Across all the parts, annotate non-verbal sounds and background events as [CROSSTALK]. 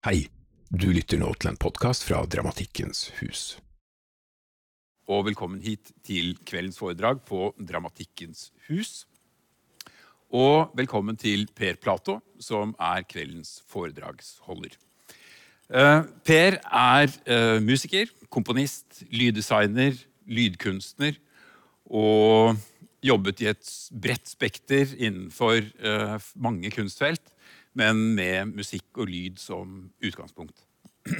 Hei, du lytter nå til en podkast fra Dramatikkens hus. Og velkommen hit til kveldens foredrag på Dramatikkens hus. Og velkommen til Per Plato, som er kveldens foredragsholder. Eh, per er eh, musiker, komponist, lyddesigner, lydkunstner og jobbet i et bredt spekter innenfor eh, mange kunstfelt, men med musikk og lyd som utgangspunkt. [CLEARS THROAT]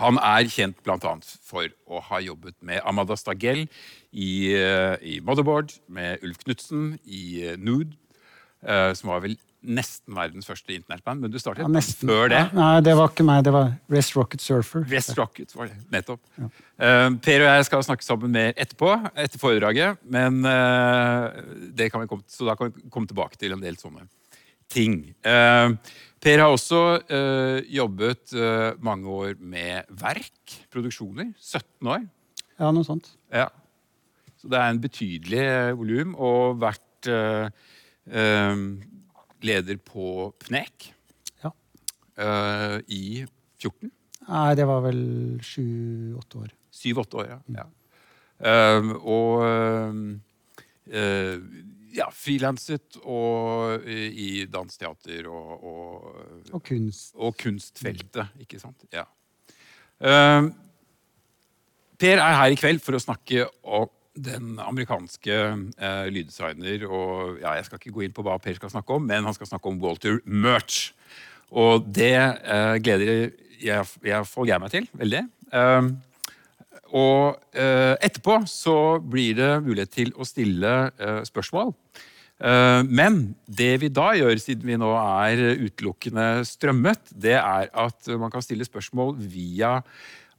Han er kjent bl.a. for å ha jobbet med Amada Stagell i, i Motherboard, med Ulf Knutsen i Nude, som var vel nesten verdens første internettband, men du startet Ja, før det. Ja, nei, det var ikke meg. Det var Rest Rocket Surfer. West Rocket var det, nettopp. Eh, per og jeg skal snakke sammen mer etterpå, etter foredraget. Men eh, det kan vi komme, så da kan vi komme tilbake til en del sånne ting. Eh, per har også eh, jobbet eh, mange år med verk, produksjoner. 17 år. Ja, noe sånt. Ja. Så det er en betydelig volum, og vært leder på PNEK Ja. i 14. Nei, det var vel sju-åtte år. Syv-åtte år, ja. ja. Um, og ja, frilanset og uh, i dansteater og, og, Og kunst. og kunstfeltet, ikke sant? Ja. Uh, per er her i kveld for å snakke om den amerikanske uh, lyddesigner og ja, Jeg skal ikke gå inn på hva Per skal snakke om, men han skal snakke om Walter Murch. Og det uh, gleder jeg, jeg, jeg, jeg meg til veldig. Um, og eh, etterpå så blir det mulighet til å stille eh, spørsmål. Eh, men det vi da gjør, siden vi nå er utelukkende strømmet, det er at man kan stille spørsmål via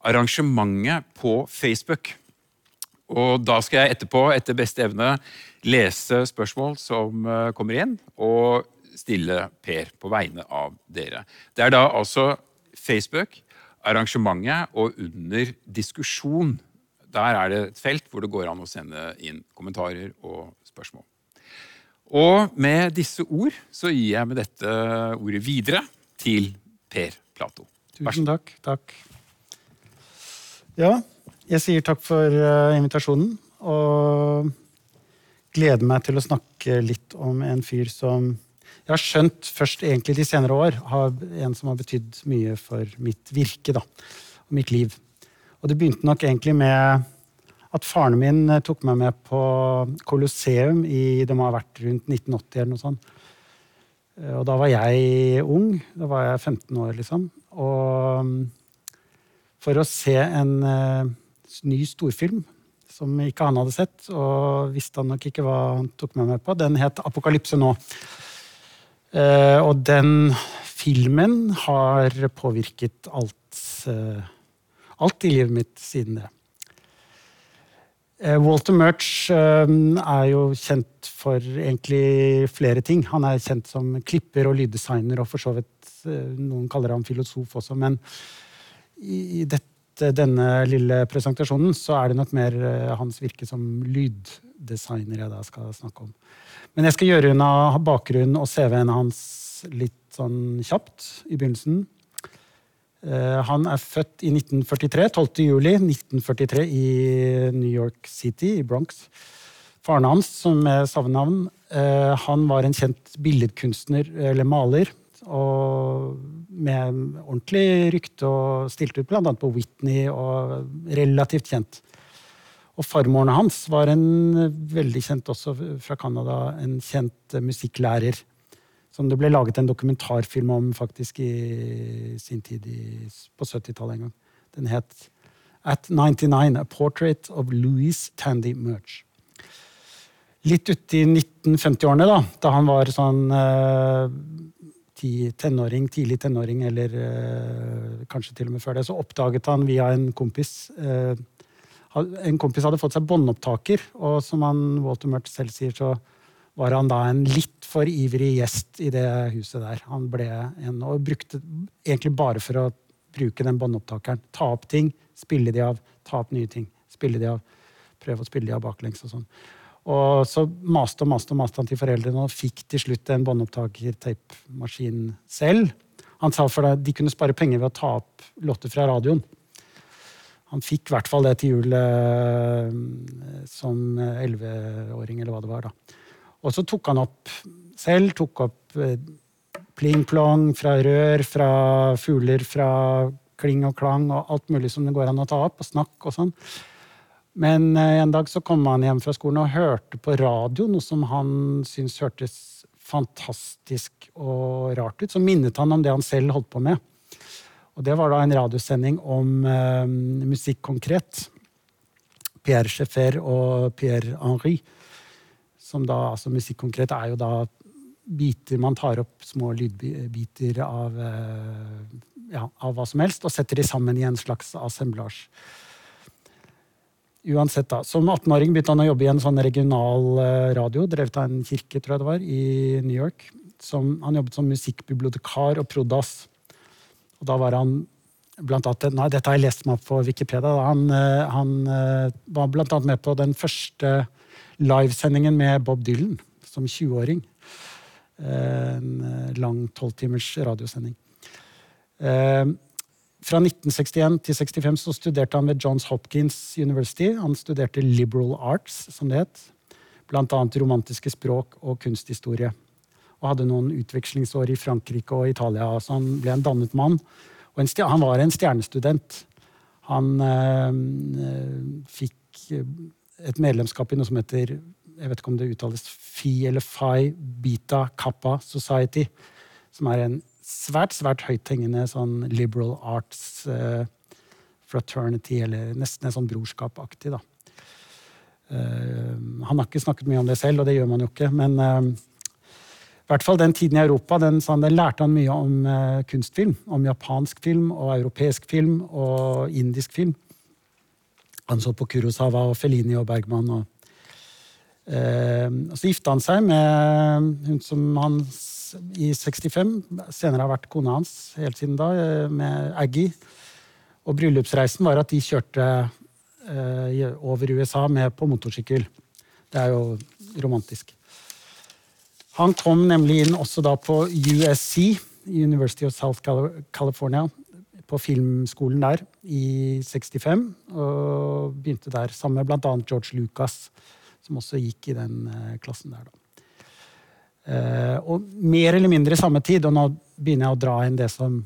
arrangementet på Facebook. Og da skal jeg etterpå, etter beste evne, lese spørsmål som kommer inn, og stille Per på vegne av dere. Det er da altså Facebook arrangementet og under diskusjon. Der er det et felt hvor det går an å sende inn kommentarer og spørsmål. Og med disse ord så gir jeg med dette ordet videre til Per Plato. Tusen takk. Takk. Ja, jeg sier takk for eh, invitasjonen. Og gleder meg til å snakke litt om en fyr som jeg har skjønt først egentlig de senere år har en som har betydd mye for mitt virke da, og mitt liv. Og det begynte nok egentlig med at faren min eh, tok meg med på Colosseum i det må ha vært rundt 1980 eller noe sånt. Eh, Og da var jeg ung. Da var jeg 15 år, liksom. Og mm, for å se en uh, ny storfilm som ikke han hadde sett, og visste han nok ikke hva han tok meg med på. Den het 'Apokalypse nå'. Eh, og den filmen har påvirket alt, eh, alt i livet mitt siden det. Eh, Walter Murch er jo kjent for egentlig flere ting. Han er kjent som klipper og lyddesigner, og for så vidt noen kaller ham filosof også. Men i dette, denne lille presentasjonen så er det nok mer hans virke som lyddesigner jeg da skal snakke om. Men jeg skal gjøre unna bakgrunnen og CV-en hans litt sånn kjapt i begynnelsen. Eh, Han er født i 1943, 12. juli 1943 i New York City, i Bronx. Faren hans, som er savnavn, eh, han var en kjent billedkunstner, eller maler, og med ordentlig rykte og stilte ut bl.a. på Whitney, og relativt kjent. Og farmoren hans var en veldig kjent også fra Canada, en kjent musikklærer. Som det ble laget en dokumentarfilm om faktisk i sin tid i, på 70-tallet en gang. Den het At 99, A Portrait of Louis Tandy Murch. Litt uti 1950-årene, da, da han var sånn eh, tenåring, tidlig tenåring, eller eh, kanskje til og med før det, så oppdaget han via en kompis eh, En kompis hadde fått seg båndopptaker, og som han, Walter Murch selv sier, så var han da en litt for ivrig gjest i det huset der. Han ble en, og brukte egentlig bare for å bruke den båndopptakeren. Ta opp ting, spille de av, ta opp nye ting, spille de av. Prøve å spille de av baklengs og sånn. Og så maste og maste og maste han til foreldrene og fikk til slutt en båndopptaker-tapemaskin selv. Han sa for deg, de kunne spare penger ved å ta opp låter fra radioen. Han fikk i hvert fall det til jul eh, som elleveåring, eller hva det var. da. Og så tok han opp selv. Tok opp eh, pling-plong fra rør, fra fugler, fra kling og klang og alt mulig som det går an å ta opp, og snakk og sånn. Men eh, en dag så kom han hjem fra skolen og hørte på radio noe som han syntes hørtes fantastisk og rart ut. Så minnet han om det han selv holdt på med. Og det var da en radiosending om eh, musikk konkret. Pierre Scheffer og Pierre Henri. Som da, altså Musikk konkret er jo da biter man tar opp små lydbiter av, eh, ja, av hva som helst, og setter de sammen i en slags assemblage. Uansett da, Som 18-åring begynte han å jobbe i en sånn regional eh, radio, drevet av en kirke tror jeg det var, i New York. Som, han jobbet som musikkbibliotekar og prodas. Og da var han blant annet, nei, Dette har jeg lest meg opp på Wikipedia. Han, eh, han eh, var blant annet med på den første livesendingen med Bob Dylan som 20-åring. En lang tolvtimers radiosending. Fra 1961 til 65 så studerte han ved Johns Hopkins University. Han studerte liberal arts, som det het. annet romantiske språk og kunsthistorie. Og hadde noen utvekslingsår i Frankrike og Italia. Så han ble en dannet mann. Han var en stjernestudent. Han øh, fikk et medlemskap i noe som heter jeg vet ikke om det uttales Phi eller Phi Beta Kappa Society. Som er en svært svært høythengende sånn liberal arts uh, fraternity, eller nesten en sånn brorskapaktig. da. Uh, han har ikke snakket mye om det selv, og det gjør man jo ikke. Men uh, i hvert fall den tiden i Europa den, sånn, den lærte han mye om kunstfilm. Om japansk film og europeisk film og indisk film. Han så på Kurosawa og Felini og Bergman. og og så gifta han seg med hun som han i 65. Senere har vært kona hans helt siden da, eh, med Aggie. Og bryllupsreisen var at de kjørte eh, over USA med på motorsykkel. Det er jo romantisk. Han kom nemlig inn også da på USC, University of South California, på filmskolen der i 65. Og begynte der sammen med bl.a. George Lucas, som også gikk i den eh, klassen der. da. Uh, og mer eller mindre i samme tid, og nå begynner jeg å dra inn det som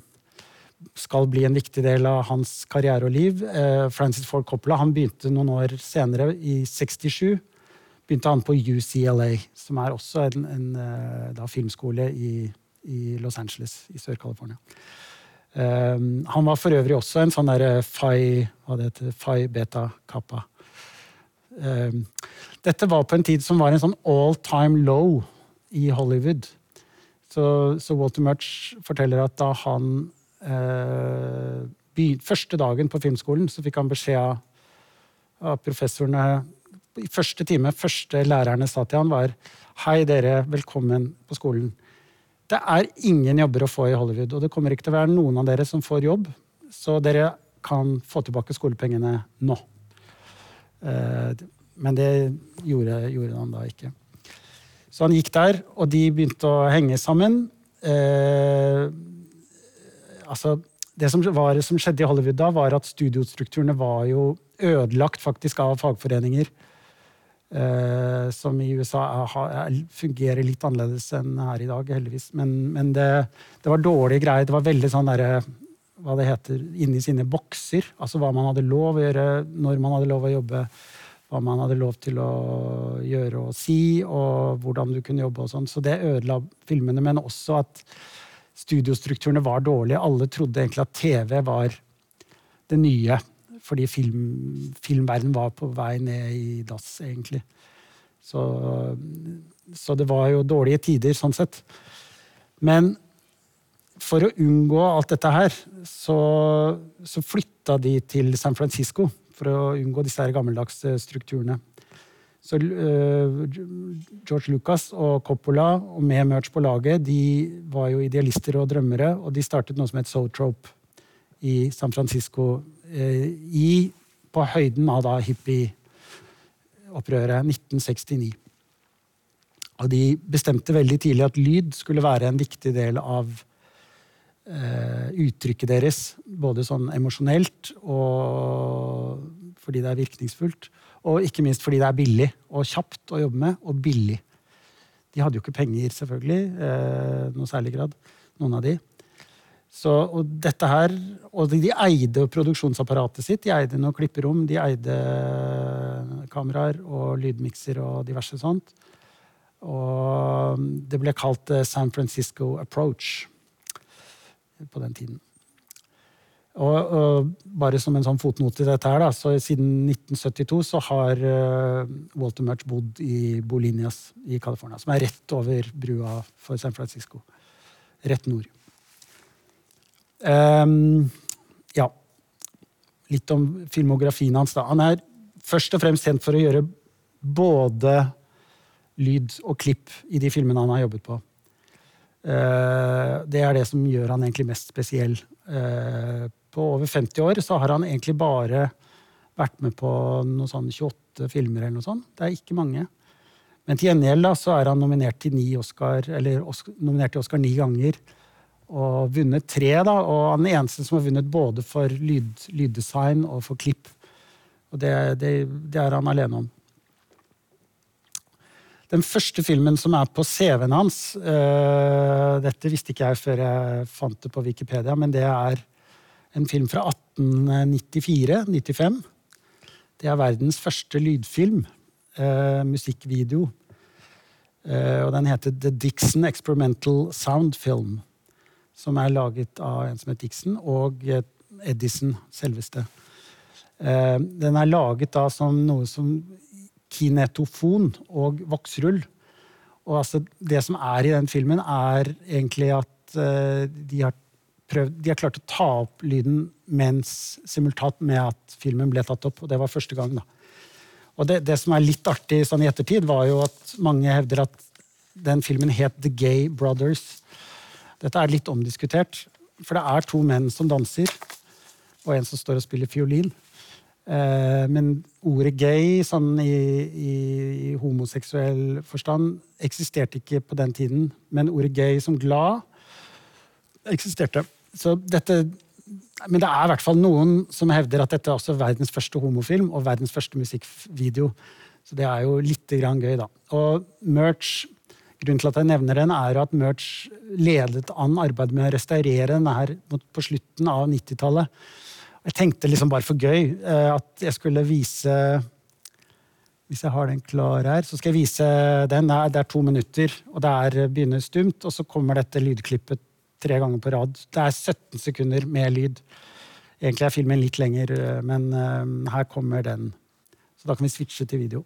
skal bli en viktig del av hans karriere og liv. Uh, Francis Ford Coppola han begynte noen år senere, i 67, begynte han på UCLA, som er også en, en uh, da, filmskole i, i, Los Angeles i Sør-California. han var for øvrig også en sånn derre Phi, Phi Beta Kappa. dette var på en tid som var en sånn all time low i Hollywood. Så, så Walter Murch forteller at da han uh, Første dagen på filmskolen så fikk han beskjed av, av professorene første time, første lærerne sa til han var Hei, dere. Velkommen på skolen. Det er ingen jobber å få i Hollywood, og det kommer ikke til å være noen av dere som får jobb, så dere kan få tilbake skolepengene nå. Eh, men det gjorde, gjorde han da ikke. Så han gikk der, og de begynte å henge sammen. Eh, altså, det som, var, som, skjedde i Hollywood da, var at studiostrukturene var jo ødelagt faktisk av fagforeninger. Eh, som i USA er, er, fungerer litt annerledes enn her i dag, heldigvis. Men, men det, det, var dårlige greier. Det var veldig sånn derre hva det heter, inni sine bokser. Altså hva man hadde lov å gjøre, når man hadde lov å jobbe hva man hadde lov til å gjøre og si, og hvordan du kunne jobbe. og sånn. Så det ødela filmene, men også at studiostrukturene var dårlige. Alle trodde egentlig at TV var det nye, fordi film, filmverden var på vei ned i dass, egentlig. Så, så det var jo dårlige tider, sånn sett. Men for å unngå alt dette her, så, så flytta de til San Francisco for å unngå disse her gammeldagse strukturene. Så uh, George Lucas og Coppola og med Merch på laget de var jo idealister og drømmere, og de startet noe som het Sotrope i San Francisco i, på høyden av da hippieopprøret 1969. Og de bestemte veldig tidlig at lyd skulle være en viktig del av eh, uttrykket deres, både sånn emosjonelt og fordi det er virkningsfullt, og ikke minst fordi det er billig og kjapt å jobbe med, og billig. De hadde jo ikke penger, selvfølgelig, eh, noe særlig grad, noen av de. Så, og dette her, og de, de eide produksjonsapparatet sitt. De eide noen klipperom, de eide kameraer og lydmikser og diverse sånt. Og det ble kalt eh, San Francisco Approach på den tiden. Og, og, bare som en sånn fotnote til dette her, da, så Siden 1972 så har uh, Walter Murch bodd i Bolinias i California, som er rett over brua for San Francisco. Rett nord. Um, ja. Litt om filmografien hans. da. Han er først og fremst kjent for å gjøre både lyd og klipp i de filmene han har jobbet på. Uh, det er det som gjør han egentlig mest spesiell. Uh, på over 50 år så har han egentlig bare vært med på noe sånn 28 filmer. eller noe sånt. Det er ikke mange. Men til gjengjeld da, så er han nominert til, Oscar, Oscar, nominert til Oscar ni ganger. Og vunnet tre, da, og han er den eneste som har vunnet både for lyd, lyddesign og for klipp. Og det, det, det er han alene om. Den første filmen som er på CV-en hans øh, Dette visste ikke jeg før jeg fant det på Wikipedia, men det er en film fra 1894-95. Det er verdens første lydfilm. Øh, musikkvideo. Uh, og den heter The Dixon Experimental Sound Film. Som er laget av en som heter Dixon, og Edison selveste. den er laget da som noe som kinetofon og voksrull. Og altså, det som er i den filmen, er egentlig at uh, de, har prøvd, de har klart å ta opp lyden mens simultant med at filmen ble tatt opp. Og det var første gang. da. Og det, det som er litt artig sånn i ettertid, var jo at mange hevder at den filmen het The Gay Brothers. Dette er litt omdiskutert, for det er to menn som danser, og en som står og spiller fiolin. Eh, men ordet gay sånn i, i, i, homoseksuell forstand eksisterte ikke på den tiden. Men ordet gay som glad eksisterte. Så dette, men det er i hvert fall noen som hevder at dette er også verdens første homofilm og verdens første musikkvideo. Så det er jo litt gøy, da. Og Merch, Grunnen til at jeg nevner den, er at Merch ledet an arbeidet med å restaurere den her på slutten av 90-tallet. Jeg tenkte liksom bare for gøy eh, at jeg skulle vise Hvis jeg har den klar her, så skal jeg vise den. Det er, to minutter, og det er eh, begynner stumt. Og så kommer dette lydklippet tre ganger på rad. Det er 17 sekunder med lyd. Egentlig er filmen litt lenger, eh, men her kommer den. Så da kan vi switche til video.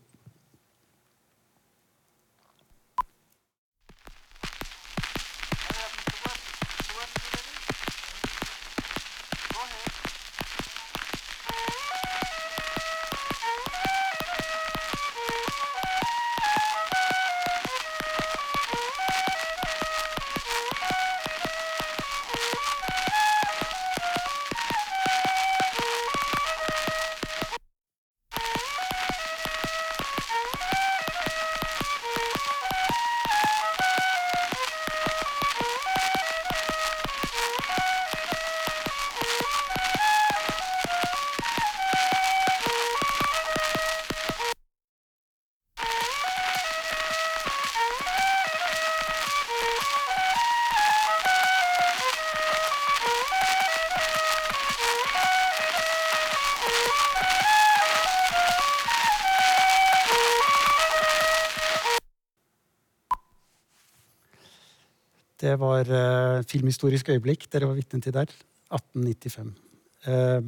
Var uh, filmhistorisk øyeblikk dere var vitne til der. 1895. Uh, eh,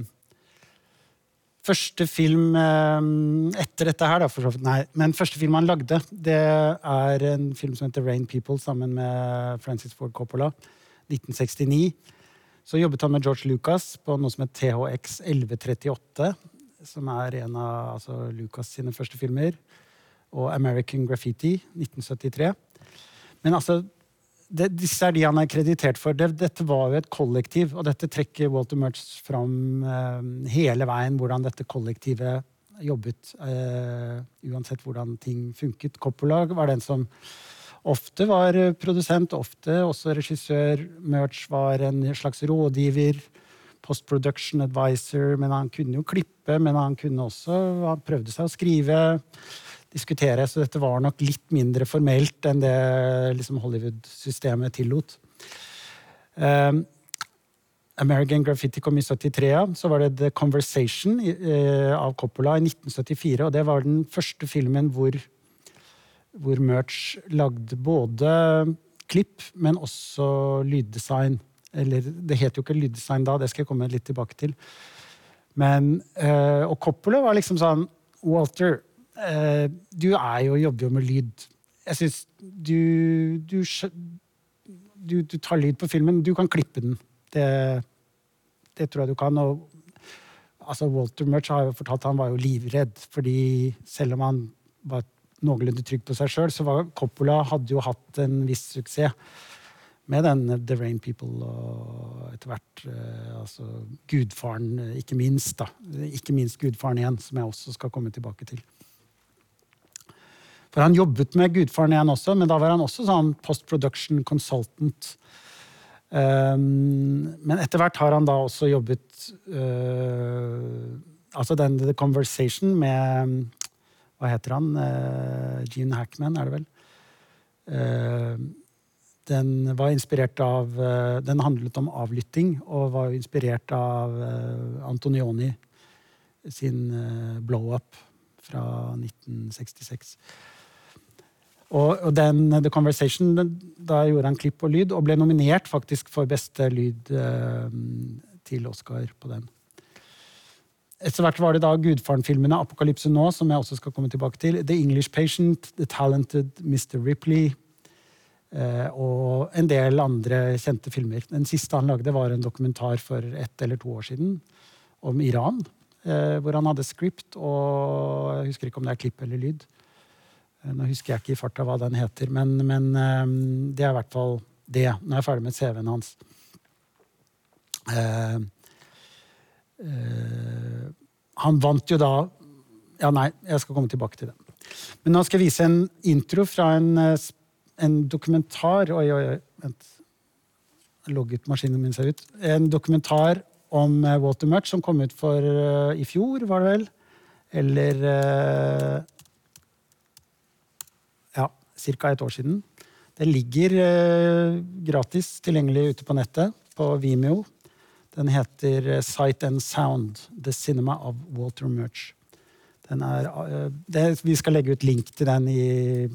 første film uh, etter dette her, da, for så vidt. Nei, men første film han lagde, det er en film som heter Rain People, sammen med Francis Ford Coppola. 1969. Så jobbet han med George Lucas på noe som het THX 1138. Som er en av altså, Lucas sine første filmer. Og American Graffiti 1973. Men altså, det, disse er de han er kreditert for. Det, dette var jo et kollektiv, og dette trekker Walter Murch fram eh, hele veien, hvordan dette kollektivet jobbet. Eh, uansett hvordan ting funket. Coppola var den som ofte var eh, produsent, ofte også regissør. Murch var en slags rådgiver, post-production advisor, men han kunne jo klippe, men han kunne også Han prøvde seg å skrive, diskutere, så dette var nok litt mindre formelt enn det liksom Hollywood-systemet tillot. Um, American Graffiti kom i 73. Så var det The Conversation uh, av Coppola i 1974. Og det var den første filmen hvor, hvor Merch lagde både klipp, men også lyddesign. Eller det het jo ikke lyddesign da, det skal jeg komme litt tilbake til. Men, uh, og Coppola var liksom sånn Walter, uh, du er jo, jobber jo med lyd. Jeg syns du, du du, du, tar lyd på filmen. Du kan klippe den. Det, det tror jeg du kan. Og, altså Walter Murch har jo fortalt han var jo livredd, fordi selv om han var noenlunde trygg på seg sjøl, så var Coppola hadde jo hatt en viss suksess med den The Rain People og etter hvert eh, altså Gudfaren, ikke minst. da. Ikke minst Gudfaren igjen, som jeg også skal komme tilbake til. For han jobbet med Gudfaren igjen også, men da var han også sånn post production consultant. Um, men etter hvert har han da også jobbet uh, Altså den The Conversation med Hva heter han? Uh, Gene Hackman, er det vel? Uh, den var inspirert av Den handlet om avlytting og var inspirert av Antonioni sin blow-up fra 1966. Og, og den, The Conversation, da gjorde han klipp og lyd, og ble nominert faktisk for beste lyd eh, til Oscar på den. Etter hvert var det da Gudfaren-filmene, 'Apokalypse nå', som jeg også skal komme tilbake til, 'The English Patient', 'The Talented Mr. Ripley' eh, og en del andre kjente filmer. Den siste han lagde, var en dokumentar for ett eller to år siden om Iran. Eh, hvor han hadde script, og jeg husker ikke om det er klipp eller lyd. Eh, nå husker jeg ikke i farta hva den heter, men, men eh, det er i hvert fall det. Nå er jeg ferdig med CV-en hans. Uh, uh, han vant jo da Ja, nei, jeg skal komme tilbake til det. Men nå skal jeg vise en intro fra en, en dokumentar Oi, oi, oi. Vent. Logget maskinen min seg ut. En dokumentar om Walter Murch som kom ut for uh, i fjor, var det vel? Eller ca. et år siden. Den ligger eh, gratis tilgjengelig ute på nettet, på Vimeo. Den heter eh, Sight and Sound, The Cinema of Walter Murch. Er, eh, det, vi skal legge ut link til den i,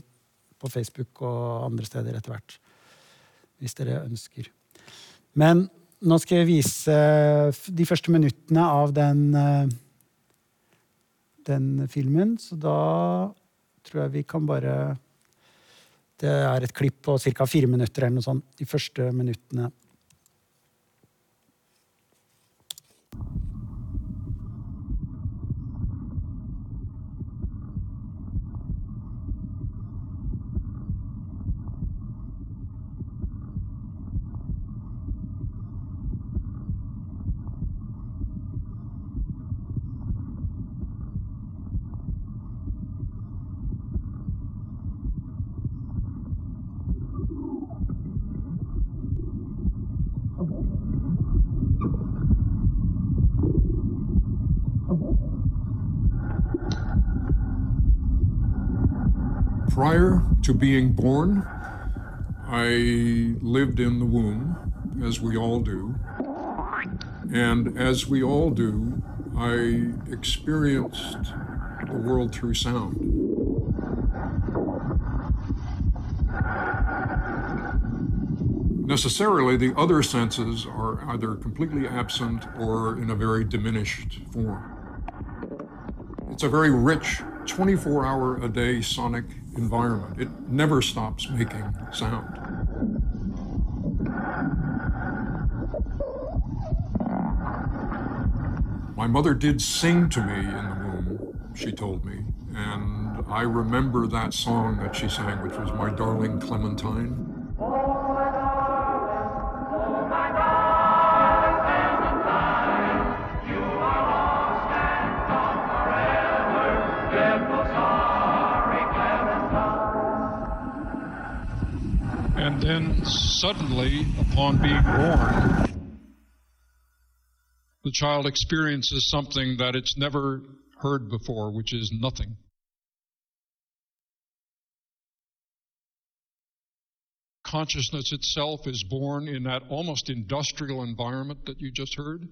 på Facebook og andre steder etter hvert. Hvis dere ønsker. Men nå skal jeg vise de første minuttene av den, den filmen, så da tror jeg vi kan bare det er et klipp på ca. fire minutter eller noe sånt, de første minuttene prior to being born, I lived in the womb, as we all do. And as we all do, I experienced the world through sound. Necessarily, the other senses are either completely absent or in a very diminished form. It's a very rich 24 hour a day sonic environment. It never stops making sound. My mother did sing to me in the womb, she told me, and I remember that song that she sang, which was My Darling Clementine. Suddenly, upon being born, the child experiences something that it's never heard before, which is nothing. Consciousness itself is born in that almost industrial environment that you just heard.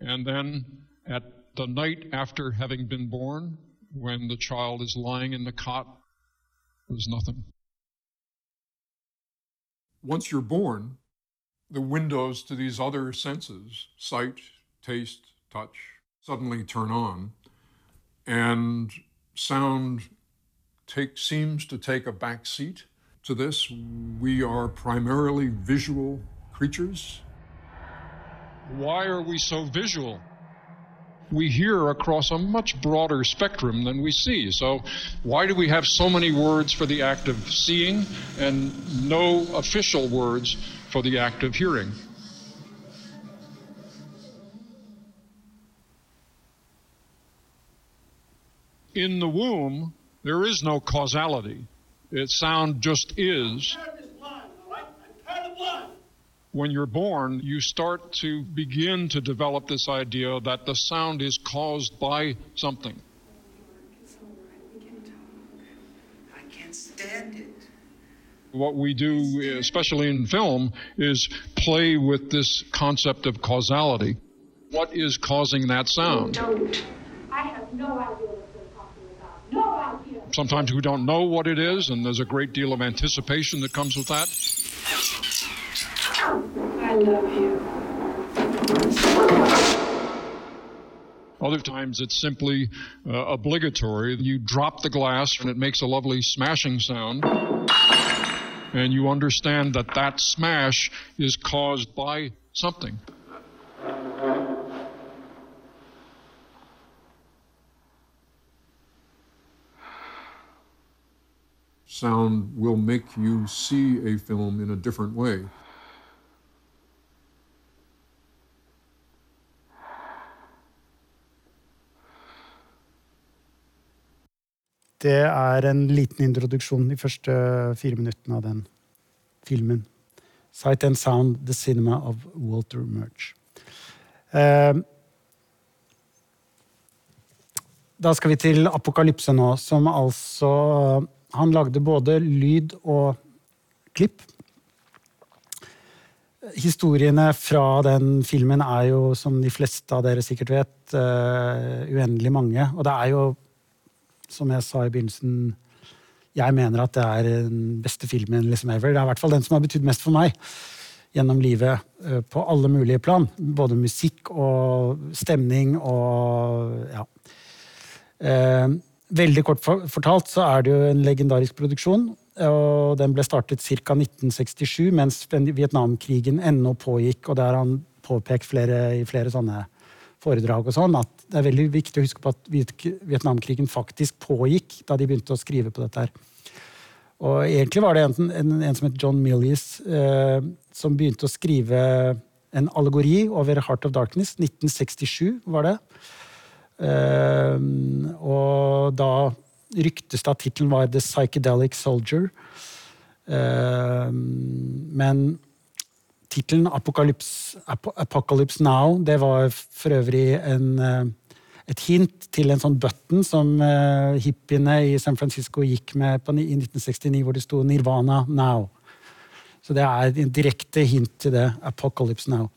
And then at the night after having been born, when the child is lying in the cot, there's nothing. Once you're born, the windows to these other senses, sight, taste, touch, suddenly turn on, and sound take, seems to take a back seat to this. We are primarily visual creatures. Why are we so visual? We hear across a much broader spectrum than we see. So, why do we have so many words for the act of seeing and no official words for the act of hearing? In the womb, there is no causality. It sound just is. When you're born, you start to begin to develop this idea that the sound is caused by something. I can't stand it. What we do, especially in film, is play with this concept of causality. What is causing that sound? Don't. I have no idea what they're talking about. No idea. Sometimes we don't know what it is, and there's a great deal of anticipation that comes with that. I love you. Other times it's simply uh, obligatory. You drop the glass and it makes a lovely smashing sound. And you understand that that smash is caused by something. Sound will make you see a film in a different way. Det er en liten introduksjon de første fire minuttene av den filmen. Sight and Sound, The Cinema of Walter Murch. Eh, da skal vi til Apokalypse nå, som altså Han lagde både lyd og klipp. Historiene fra den filmen er jo, som de fleste av dere sikkert vet, uh, uendelig mange. Og det er jo som jeg sa i begynnelsen, jeg mener at det er den beste filmen liksom ever. Det er i hvert fall den som har betydd mest for meg gjennom livet, eh, på alle mulige plan. Både musikk og stemning og ja. Eh, veldig kort fortalt så er det jo en legendarisk produksjon. og Den ble startet ca. 1967, mens Vietnamkrigen ennå pågikk. og der han påpekt flere, i flere sånne foredrag og sånn, at det er veldig viktig å huske på at Vietnamkrigen faktisk pågikk da de begynte å skrive på dette. her. Og egentlig var det en, en, en som het John Millies, eh, som begynte å skrive en allegori over Heart of Darkness. 1967 var det. Eh, og da ryktes det at tittelen var The Psychedelic Soldier. Eh, men tittelen Apocalypse, Apocalypse, Now det var for øvrig en, eh, et hint til en sånn button som uh, hippiene i San Francisco gikk med på, i 1969, hvor det sto 'Nirvana Now'. Så det er en direkte hint til det. Apocalypse Now.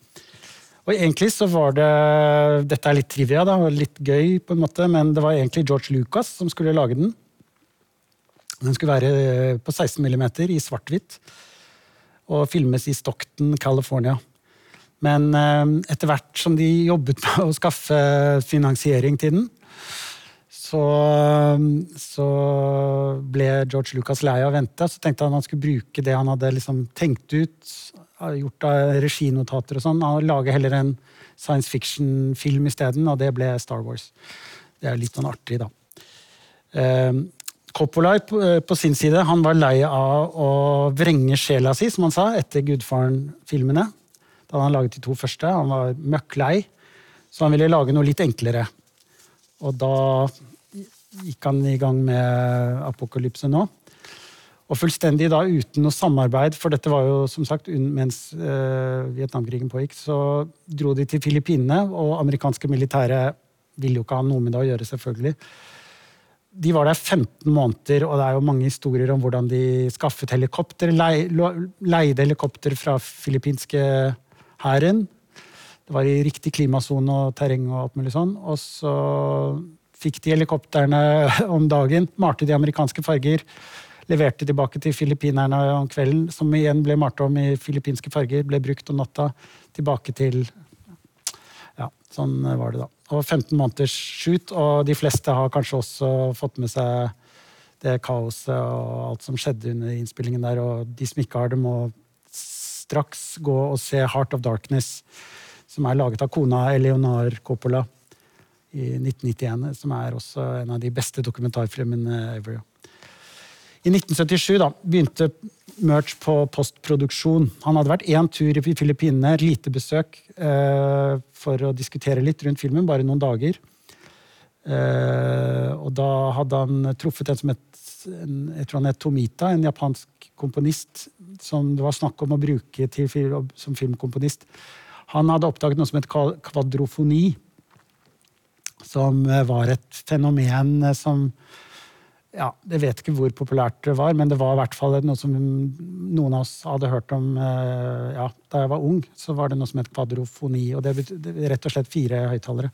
Og egentlig så var det Dette er litt trivia, da, litt gøy, på en måte, men det var egentlig George Lucas som skulle lage den. Den skulle være på 16 mm i svart-hvitt og filmes i Stockton, California. Men eh, etter hvert som de jobbet med å skaffe finansiering til den, så, så ble George Lucas lei av å vente. Så tenkte han han skulle bruke det han hadde liksom tenkt ut, gjort av reginotater og sånn, og lage heller en science fiction-film isteden, og det ble Star Wars. Det er litt sånn artig, da. Eh, Coppola på sin side han var lei av å vrenge sjela si, som han sa, etter Gudfaren-filmene. Da hadde han laget de to første. Han var møkk lei, så han ville lage noe litt enklere. Og da gikk han i gang med Apokalypse nå. Og fullstendig da uten noe samarbeid, for dette var jo som sagt mens eh, Vietnamkrigen pågikk, så dro de til Filippinene, og amerikanske militære ville jo ikke ha noe med det å gjøre, selvfølgelig. De var der 15 måneder, og det er jo mange historier om hvordan de skaffet helikopter, leide helikopter fra filippinske hæren. Det var i riktig klimasone og terreng og alt mulig sånn. Og så fikk de helikoptrene [LAUGHS] om dagen, malte de amerikanske farger, leverte tilbake til filippinerne om kvelden, som igjen ble malt om i filippinske farger, ble brukt om natta, tilbake til Ja, sånn var det da. Og 15 måneders shoot, og de fleste har kanskje også fått med seg det kaoset og alt som skjedde under innspillingen der, og de som ikke har det, må straks gå og se Heart of Darkness, som er laget av kona Eleonar Coppola i 1991, som er også en av de beste dokumentarfilmene ever. I 1977 da, begynte Murch på postproduksjon. Han hadde vært én tur i Filippinene, lite besøk, eh, for å diskutere litt rundt filmen, bare noen dager. Eh, og da hadde han truffet en som het jeg tror han het Tomita, en japansk komponist som det var snakk om å bruke til, som filmkomponist. Han hadde oppdaget noe som het kvadrofoni, som eh, var et fenomen eh, som ja, Jeg vet ikke hvor populært det var, men det var i hvert fall noe som noen av oss hadde hørt om eh, ja, da jeg var ung. Så var det noe som het kvadrofoni, og det betyr rett og slett fire høyttalere.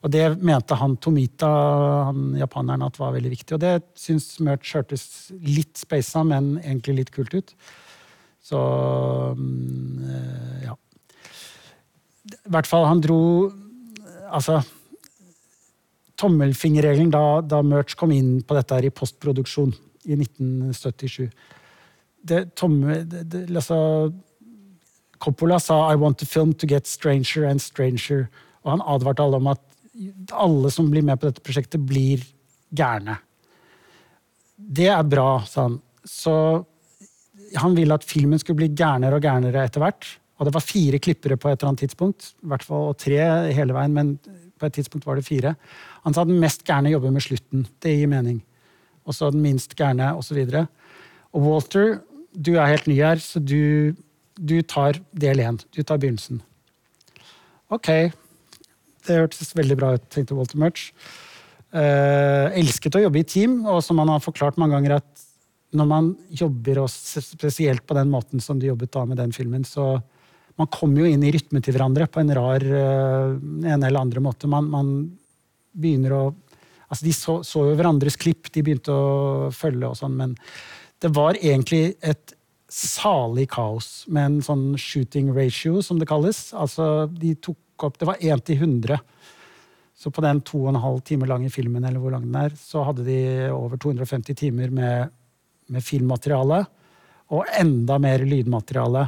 Og det mente han Tomita, han japaneren, at var veldig viktig. Og det syns Merch hørtes litt speisa, men egentlig litt kult ut. Så mm, eh, ja. I hvert fall, han dro Altså tommelfingerregelen da, da Murch kom inn på dette her i postproduksjon i 1977. Det, tomme, det, det, altså, Coppola sa 'I want to film to get stranger and stranger'. Og han advarte alle om at alle som blir med på dette prosjektet, blir gærne. Det er bra, sa han. Så han ville at filmen skulle bli gærnere og gærnere etter hvert. Og det var fire klippere på et eller annet tidspunkt, i hvert fall, tre hele veien, men på et tidspunkt var det fire. Han sa den mest gærne jobber med slutten. Det gir mening. Og så den minst gærne, osv. Og, og Walter, du er helt ny her, så du, du tar del én. Du tar begynnelsen. Ok. Det hørtes veldig bra ut, tenkte Walter Murch. Eh, elsket å jobbe i team, og som han har forklart mange ganger, at når man jobber, og spesielt på den måten som de jobbet da med den filmen, så man kommer jo inn i rytme til hverandre på en rar uh, en eller andre måte. Man, man begynner å altså De så, så jo hverandres klipp, de begynte å følge og sånn, men det var egentlig et salig kaos med en sånn shooting ratio, som det kalles. Altså, de tok opp Det var 1 til 100. Så på den to og en halv time lange filmen, eller hvor lang den er, så hadde de over 250 timer med, med filmmateriale. Og enda mer lydmateriale.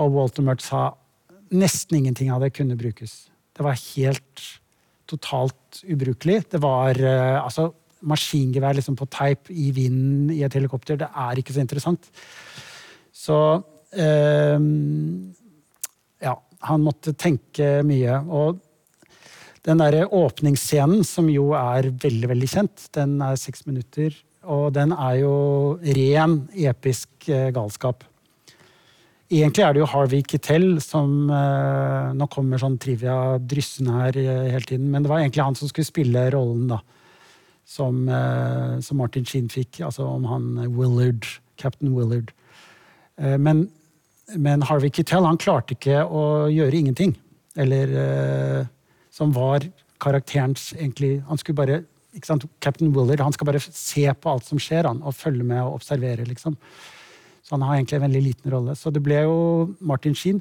Og Walter Murch sa nesten ingenting av det kunne brukes. Det var helt totalt ubrukelig. Det var eh, altså maskingevær liksom på teip i vinden i et helikopter. Det er ikke så interessant. Så eh, Ja, han måtte tenke mye. Og den derre åpningsscenen, som jo er veldig, veldig kjent, den er seks minutter. Og den er jo ren episk eh, galskap. Egentlig er det jo Harvey Kittel som eh, Nå kommer sånn trivia dryssende her eh, hele tiden, men det var egentlig han som skulle spille rollen, da. Som, eh, som Martin Sheen fikk, altså om han Willard, Captain Willard. Men, men Harvey Kittel han klarte ikke å gjøre ingenting. Eller som var karakterens egentlig Han skulle bare Captain Willard han skal bare se på alt som skjer, han, og følge med og observere. liksom. Så han har egentlig en veldig liten rolle. Så det ble jo Martin Sheen.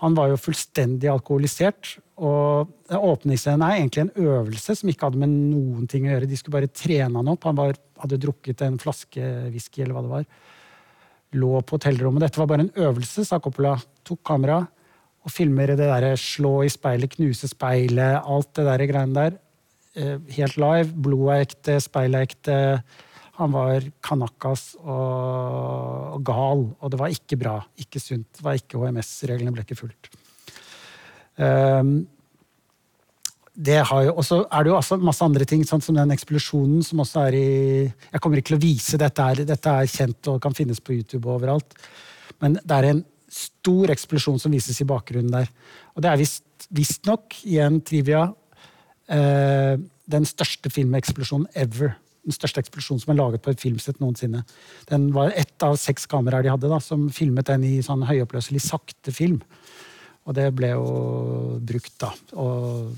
Han var jo fullstendig alkoholisert. Og åpningsscenen er egentlig en øvelse som ikke hadde med noen ting å gjøre. De skulle bare trene han opp. Han var, hadde drukket en flaske whisky eller hva det var. Lå på hotellrommet. Dette var bare en øvelse, sa Coppola. Tok kamera og filmer det derre slå i speilet, knuse speilet, alt det der greiene der. Eh, Helt live. Blodet er ekte, speilet er ekte. Han var kanakas og, gal, og det var ikke bra. Ikke sunt. Det var ikke HMS-reglene ble ikke fulgt. Um, Og så er det jo også masse andre ting, sånn som den eksplosjonen som også er i Jeg kommer ikke til å vise dette, er, dette er kjent og kan finnes på YouTube og overalt. Men det er en stor eksplosjon som vises i bakgrunnen der. Og det er visstnok, i en trivia, eh, den største filmeksplosjonen ever. Den største eksplosjonen som er laget på et filmsett noensinne. Den var ett av seks kameraer de hadde, da, som filmet den i sånn høyoppløselig sakte film. Og det ble jo brukt, da. Og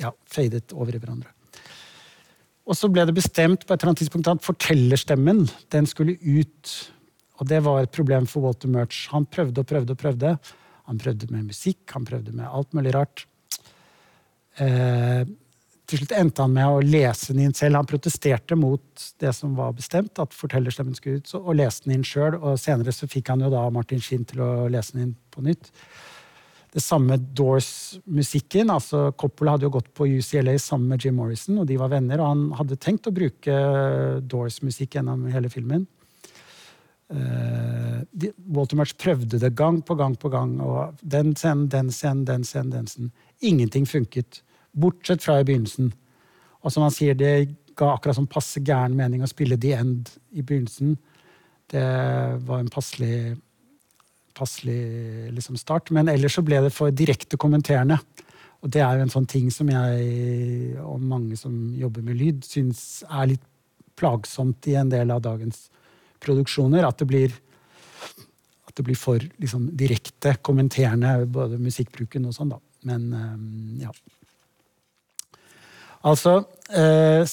ja, fadet over i hverandre. Og så ble det bestemt på et eller annet tidspunkt at fortellerstemmen den skulle ut. Og det var et problem for Walter Murch. Han prøvde og prøvde og prøvde. Han prøvde med musikk, han prøvde med alt mulig rart. Eh, til slutt endte han med å lese den inn selv. Han protesterte mot det som var bestemt, at fortellerstemmen skulle ut, og leste den inn sjøl. Og senere så fikk han jo da Martin Skinn til å lese den inn på nytt det samme Doors-musikken. altså Coppola hadde jo gått på UCLA sammen med Jim Morrison, og de var venner. Og han hadde tenkt å bruke Doors-musikk gjennom hele filmen. Uh, Walter Murch prøvde det gang på gang på gang. og Den scenen, den scenen, den scenen. den scenen. Ingenting funket. Bortsett fra i begynnelsen. Og som han sier, det ga akkurat sånn passe gæren mening å spille The End i begynnelsen. Det var en passelig passelig liksom, start. Men ellers så ble det for direkte kommenterende. Og det er jo en sånn ting som jeg og mange som jobber med lyd, syns er litt plagsomt i en del av dagens produksjoner. At det blir, at det blir for liksom, direkte kommenterende, både musikkbruken og sånn, da. Men um, ja. Altså eh,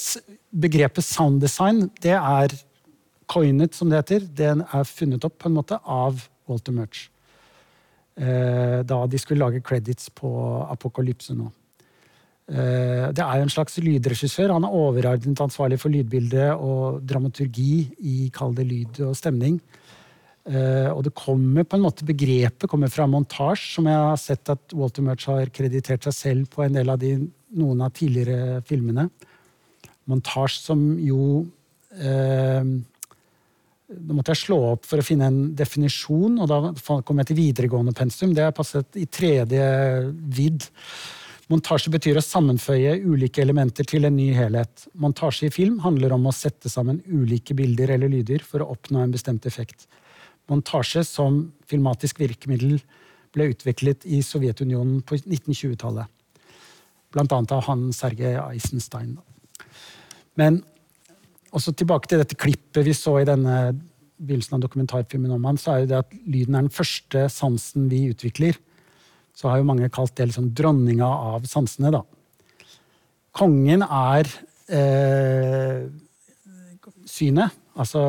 Begrepet sound design, det er coinet, som det heter. Den er funnet opp på en måte av Walter Murch. Eh, da de skulle lage credits på Apokalypse nå. Eh, det er en slags lydregissør. Han er overordnet ansvarlig for lydbilde og dramaturgi i kall det lyd og stemning. Og det kommer på en måte begrepet kommer fra montasje, som jeg har sett at Walter Murch har kreditert seg selv på en del av de, noen av tidligere filmene. Montasje som jo eh, måtte jeg slå opp for å finne en definisjon, og da kom jeg til videregående pensum. Det er passet i tredje vidd. Montasje betyr å sammenføye ulike elementer til en ny helhet. Montasje i film handler om å sette sammen ulike bilder eller lyder for å oppnå en bestemt effekt. Montasje som filmatisk virkemiddel ble utviklet i Sovjetunionen på 1920-tallet. Annet av han Sergej Eisenstein. Men også tilbake til dette klippet vi så i denne begynnelsen av dokumentarfilmen om han, så er jo det at lyden er den første sansen vi utvikler. Så har jo mange kalt det liksom dronninga av sansene, da. Kongen er eh, synet. Altså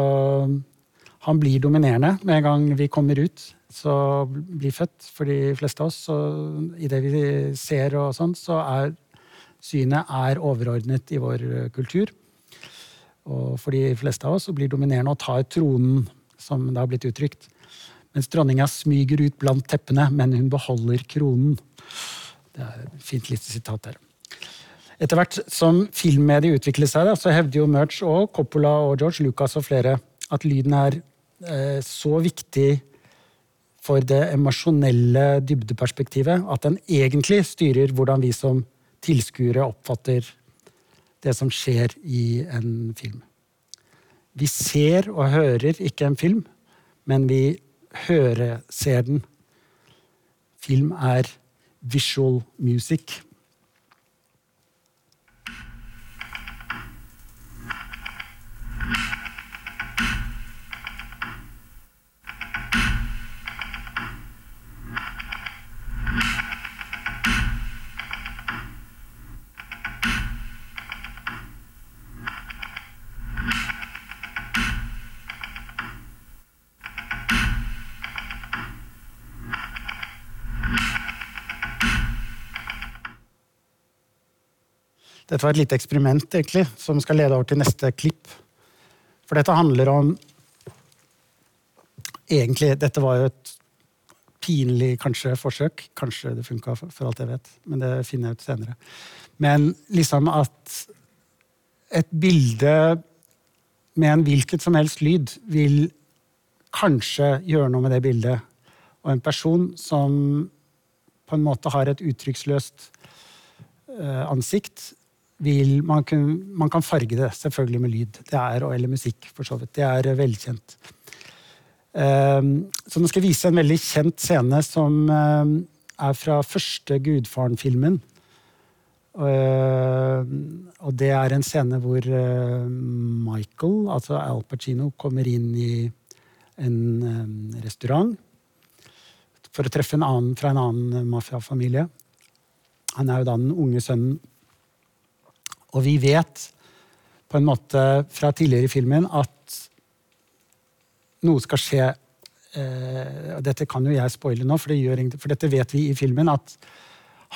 Han blir dominerende med en gang vi kommer ut. Så blir født for de fleste av oss. Så i det vi ser og sånn, så er synet er overordnet i vår kultur. Og for de fleste av oss så blir dominerende og tar tronen, som det har blitt uttrykt. Mens dronninga smyger ut blant teppene, men hun beholder kronen. Det er et fint lite sitat der. Etter hvert som filmmediet utvikler seg, så hevder jo Murch og Coppola og George Lucas og flere at lyden er eh, så viktig for det emosjonelle dybdeperspektivet at den egentlig styrer hvordan vi som tilskuere oppfatter det som skjer i en film. Vi ser og hører ikke en film, men vi hører, ser den. Film er visual music. Dette var et lite eksperiment egentlig, som skal lede over til neste klipp. For dette handler om Egentlig, dette var jo et pinlig kanskje forsøk. Kanskje det funka, for alt jeg vet. Men det finner jeg ut senere. Men liksom at et bilde med en hvilket som helst lyd vil kanskje gjøre noe med det bildet. Og en person som på en måte har et uttrykksløst eh, ansikt vil man, kunne, man kan farge det selvfølgelig med lyd. Det er, eller musikk, for så vidt. Det er eh, velkjent. Eh, så nå skal jeg vise en veldig kjent scene som eh, er fra første Gudfaren-filmen. Og det er en scene hvor Michael, altså Al Pacino, kommer inn i en restaurant for å treffe en annen fra en annen mafiafamilie. Han er jo da den unge sønnen. Og vi vet på en måte fra tidligere i filmen at noe skal skje eh, og Dette kan jo jeg spoile nå, for, det gjør, for dette vet vi i filmen. at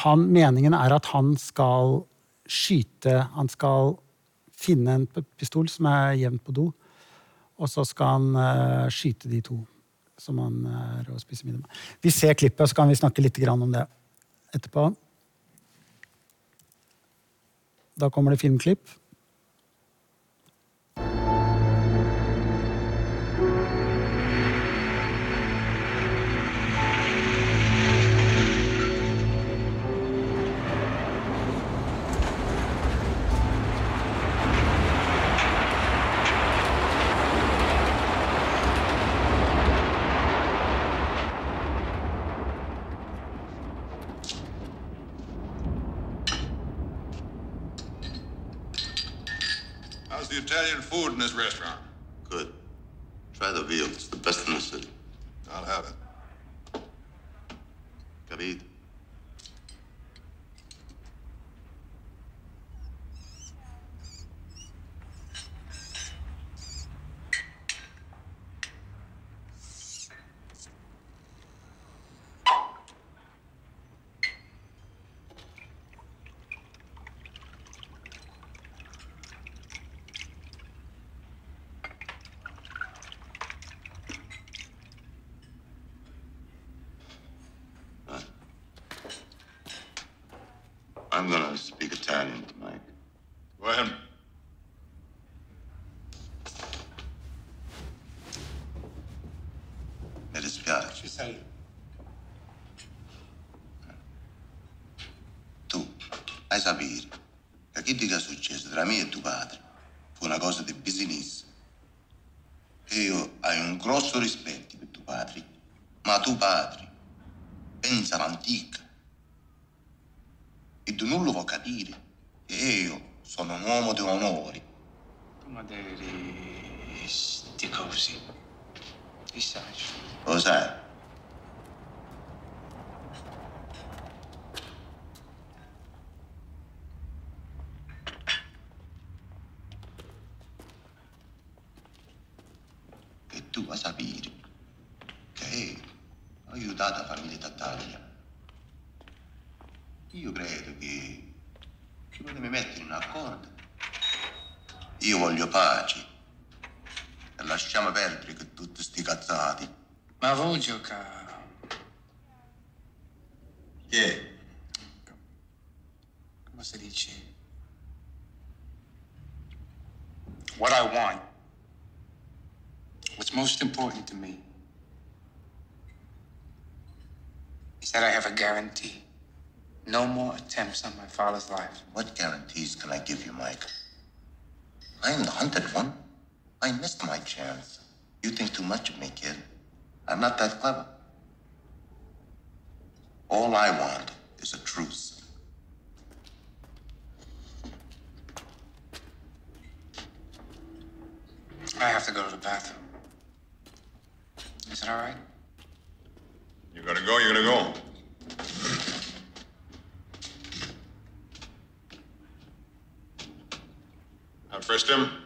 han, Meningen er at han skal skyte Han skal finne en pistol som er jevnt på do, og så skal han eh, skyte de to som han er og spiser middag med. Vi ser klippet, så kan vi snakke litt om det etterpå. Da kommer det filmklipp. Italian food in this restaurant? Good. Try the veal. It's the best in the city. I'll have it. Capito? Tra me e tuo padre fu una cosa di business. Io hai un grosso rispetto per tuo padre, ma tuo padre that I have a guarantee. No more attempts on my father's life. What guarantees can I give you, Mike? I am the hunted one. I missed my chance. You think too much of me, kid. I'm not that clever. All I want is a truce. I have to go to the bathroom. Is it all right? Christian?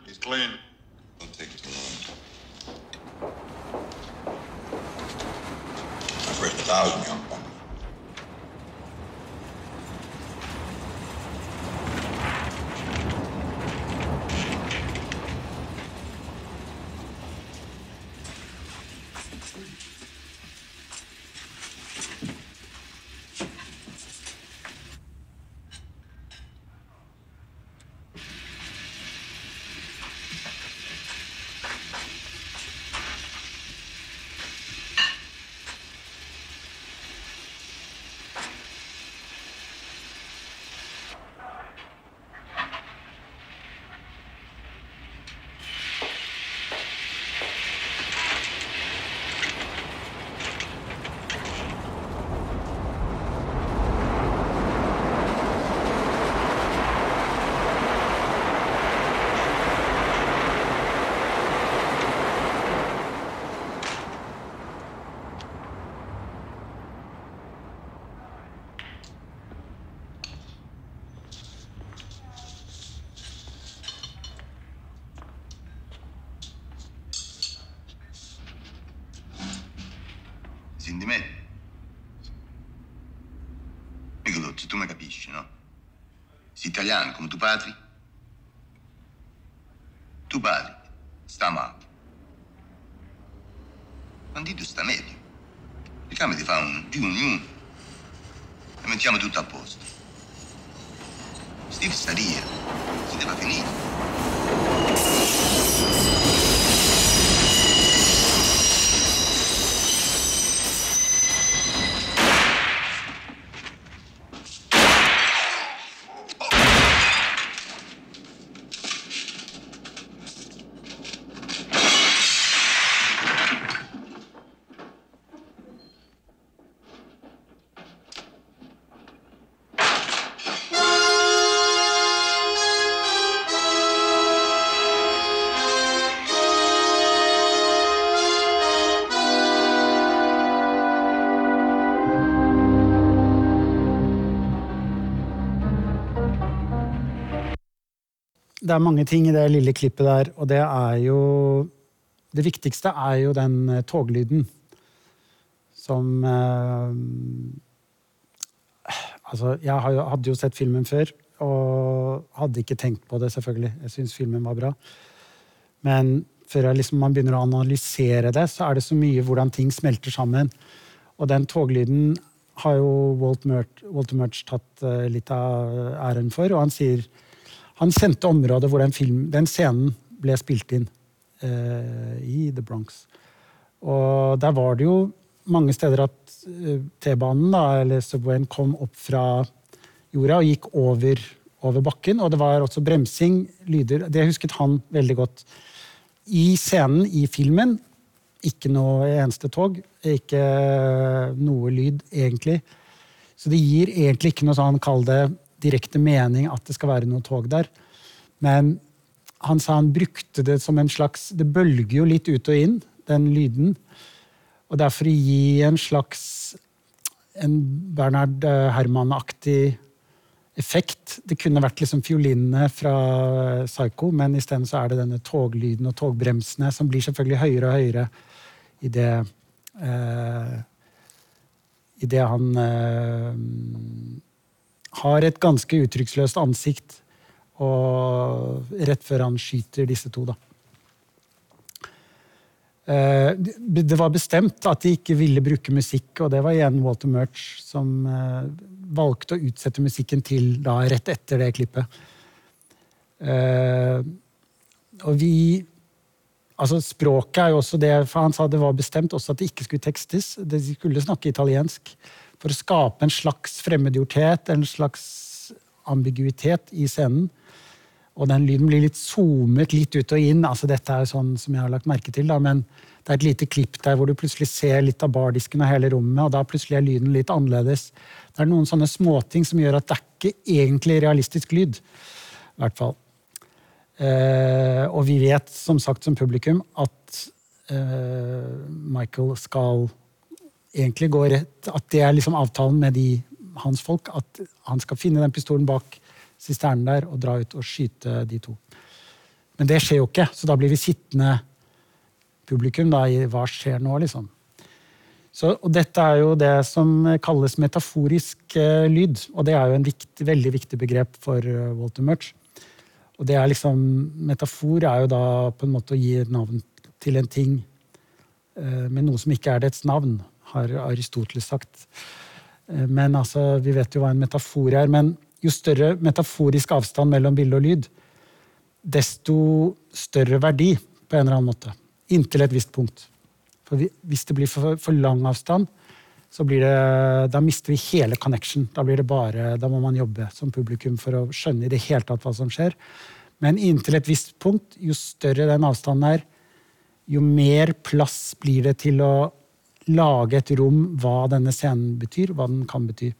italiano come tu padre Det er mange ting i det lille klippet der, og det er jo Det viktigste er jo den eh, toglyden som eh, Altså, jeg hadde jo sett filmen før, og hadde ikke tenkt på det, selvfølgelig. Jeg syns filmen var bra. Men før liksom, man begynner å analysere det, så er det så mye hvordan ting smelter sammen. Og den toglyden har jo Walt Walter Murch tatt eh, litt av æren for, og han sier han kjente området hvor den, film, den scenen ble spilt inn eh, i The Bronx. Og der var det jo mange steder at eh, T-banen, eller Subwayen, kom opp fra jorda og gikk over, over bakken. Og det var også bremsing, lyder Det husket han veldig godt. I scenen, i filmen, ikke noe eneste tog. Ikke noe lyd, egentlig. Så det gir egentlig ikke noe sånn, kall det direkte mening at det skal være noe tog der. Men han sa han brukte det som en slags Det bølger jo litt ut og inn, den lyden. Og derfor gi en slags en Bernhard eh, Herman-aktig effekt. Det kunne vært liksom fiolinene fra Psycho, men isteden så er det denne toglyden og togbremsene som blir selvfølgelig høyere og høyere i det eh, I det han eh, har et ganske uttrykksløst ansikt og rett før han skyter disse to, da. Eh, det var bestemt at de ikke ville bruke musikk, og det var igjen Walter Murch som eh, valgte å utsette musikken til da rett etter det klippet. Eh, og vi Altså, språket er jo også det For han sa det var bestemt også at det ikke skulle tekstes. De skulle snakke italiensk. For å skape en slags fremmedgjorthet, en slags ambiguitet i scenen. Og den lyden blir litt zoomet litt ut og inn. altså Dette er sånn som jeg har lagt merke til, da, men det er et lite klipp der hvor du plutselig ser litt av bardisken og hele rommet, og da plutselig er lyden litt annerledes. Det er noen sånne småting som gjør at det er ikke egentlig realistisk lyd. I hvert fall. Eh, og vi vet som sagt som publikum at eh, Michael skal egentlig går rett At det er liksom avtalen med de, hans folk. At han skal finne den pistolen bak sisternen der og dra ut og skyte de to. Men det skjer jo ikke, så da blir vi sittende publikum da, i hva skjer nå, liksom. Så, og dette er jo det som kalles metaforisk eh, lyd, og det er jo en viktig, veldig viktig begrep for uh, Walter Murch. Og det er liksom, Metafor er jo da på en måte å gi navn til en ting eh, med noe som ikke er dets navn, har Aristoteles sagt. Eh, men altså, vi vet jo hva en metafor er. Men jo større metaforisk avstand mellom bilde og lyd, desto større verdi på en eller annen måte. Inntil et visst punkt. For hvis det blir for, lang avstand, så blir det, da mister vi hele connection. Da, blir det bare, da må man jobbe som publikum for å skjønne i det hele tatt hva som skjer. Men inntil et visst punkt, jo større den avstanden er, jo mer plass blir det til å lage et rom hva denne scenen betyr, hva den kan bety.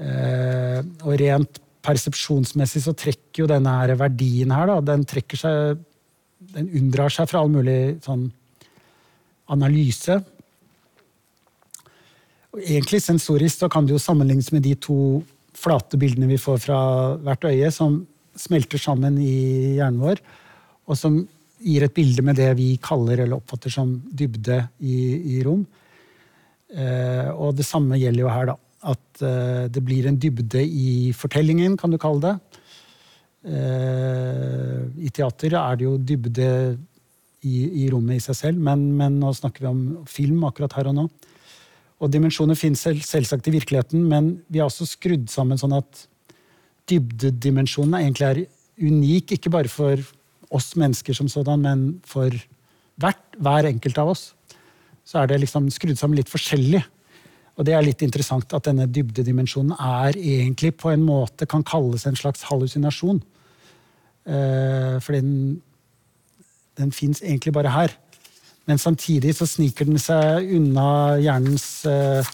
Eh, og rent persepsjonsmessig så trekker jo denne her verdien her, da, den trekker seg Den unndrar seg fra all mulig sånn analyse. Og egentlig sensorisk så kan det jo sammenlignes med de to flate bildene vi får fra hvert øye, som smelter sammen i hjernen vår, og som gir et bilde med det vi kaller eller oppfatter som dybde i, i rom. Eh, og det samme gjelder jo her, da. At eh, det blir en dybde i fortellingen, kan du kalle det. Eh, I teater er det jo dybde i, i rommet i seg selv, men, men, nå snakker vi om film akkurat her og nå. Og dimensjoner finnes selv, selvsagt i virkeligheten, men vi har også skrudd sammen sånn at dybdedimensjonen egentlig er unik, ikke bare for oss mennesker som sådan, men for hvert, hver enkelt av oss. Så er det liksom skrudd sammen litt forskjellig. Og det er litt interessant at denne dybdedimensjonen er egentlig på en måte kan kalles en slags hallusinasjon. Eh, for den, den fins egentlig bare her. Men samtidig så sniker den seg unna hjernens eh,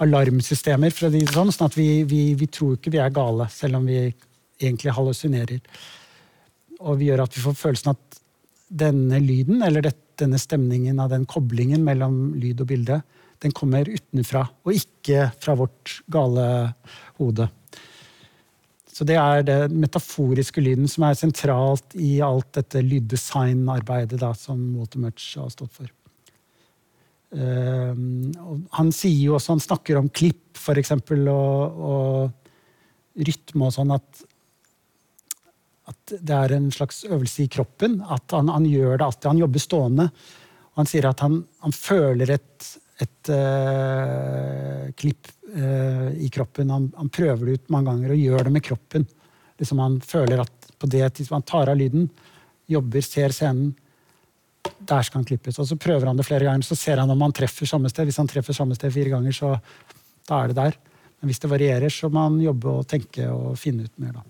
alarmsystemer, for å si det sånn, sånn at vi, vi, vi, tror ikke vi er gale, selv om vi egentlig hallusinerer. Og vi gjør at vi får følelsen at denne lyden, eller det, denne stemningen av den koblingen mellom lyd og bilde, den kommer utenfra, og ikke fra vårt gale hode. Så det er den metaforiske lyden som er sentralt i alt dette lyddesignarbeidet som Walter Murch har stått for. Uh, han sier jo også, han snakker om klipp, f.eks., og, og rytme og sånn, at, at det er en slags øvelse i kroppen. At han, han gjør det alltid. Han jobber stående. Og han sier at han, han føler et, et uh, klipp uh, i kroppen. Han, han, prøver det ut mange ganger og gjør det med kroppen. Liksom han føler at på det han tar av lyden, jobber, ser scenen, der skal han klippes. Og så prøver han det flere ganger, så ser han om han treffer samme sted. Hvis han treffer samme sted fire ganger, så da er det der. Men hvis det varierer, så må han jobbe og tenke og finne ut mer, da.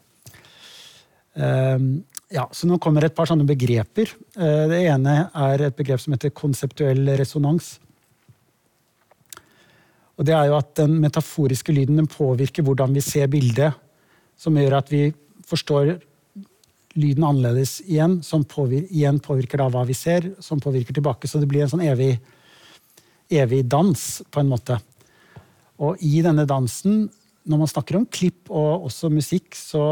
Um, ja, så nå kommer et par sånne begreper. Uh, det ene er et begrep som heter konseptuell resonans. Og det er jo at Den metaforiske lyden den påvirker hvordan vi ser bildet, som gjør at vi forstår lyden annerledes igjen, som påvirker, igjen påvirker da hva vi ser, som påvirker tilbake. Så det blir en sånn evig, evig dans, på en måte. Og i denne dansen, når man snakker om klipp og også musikk, så,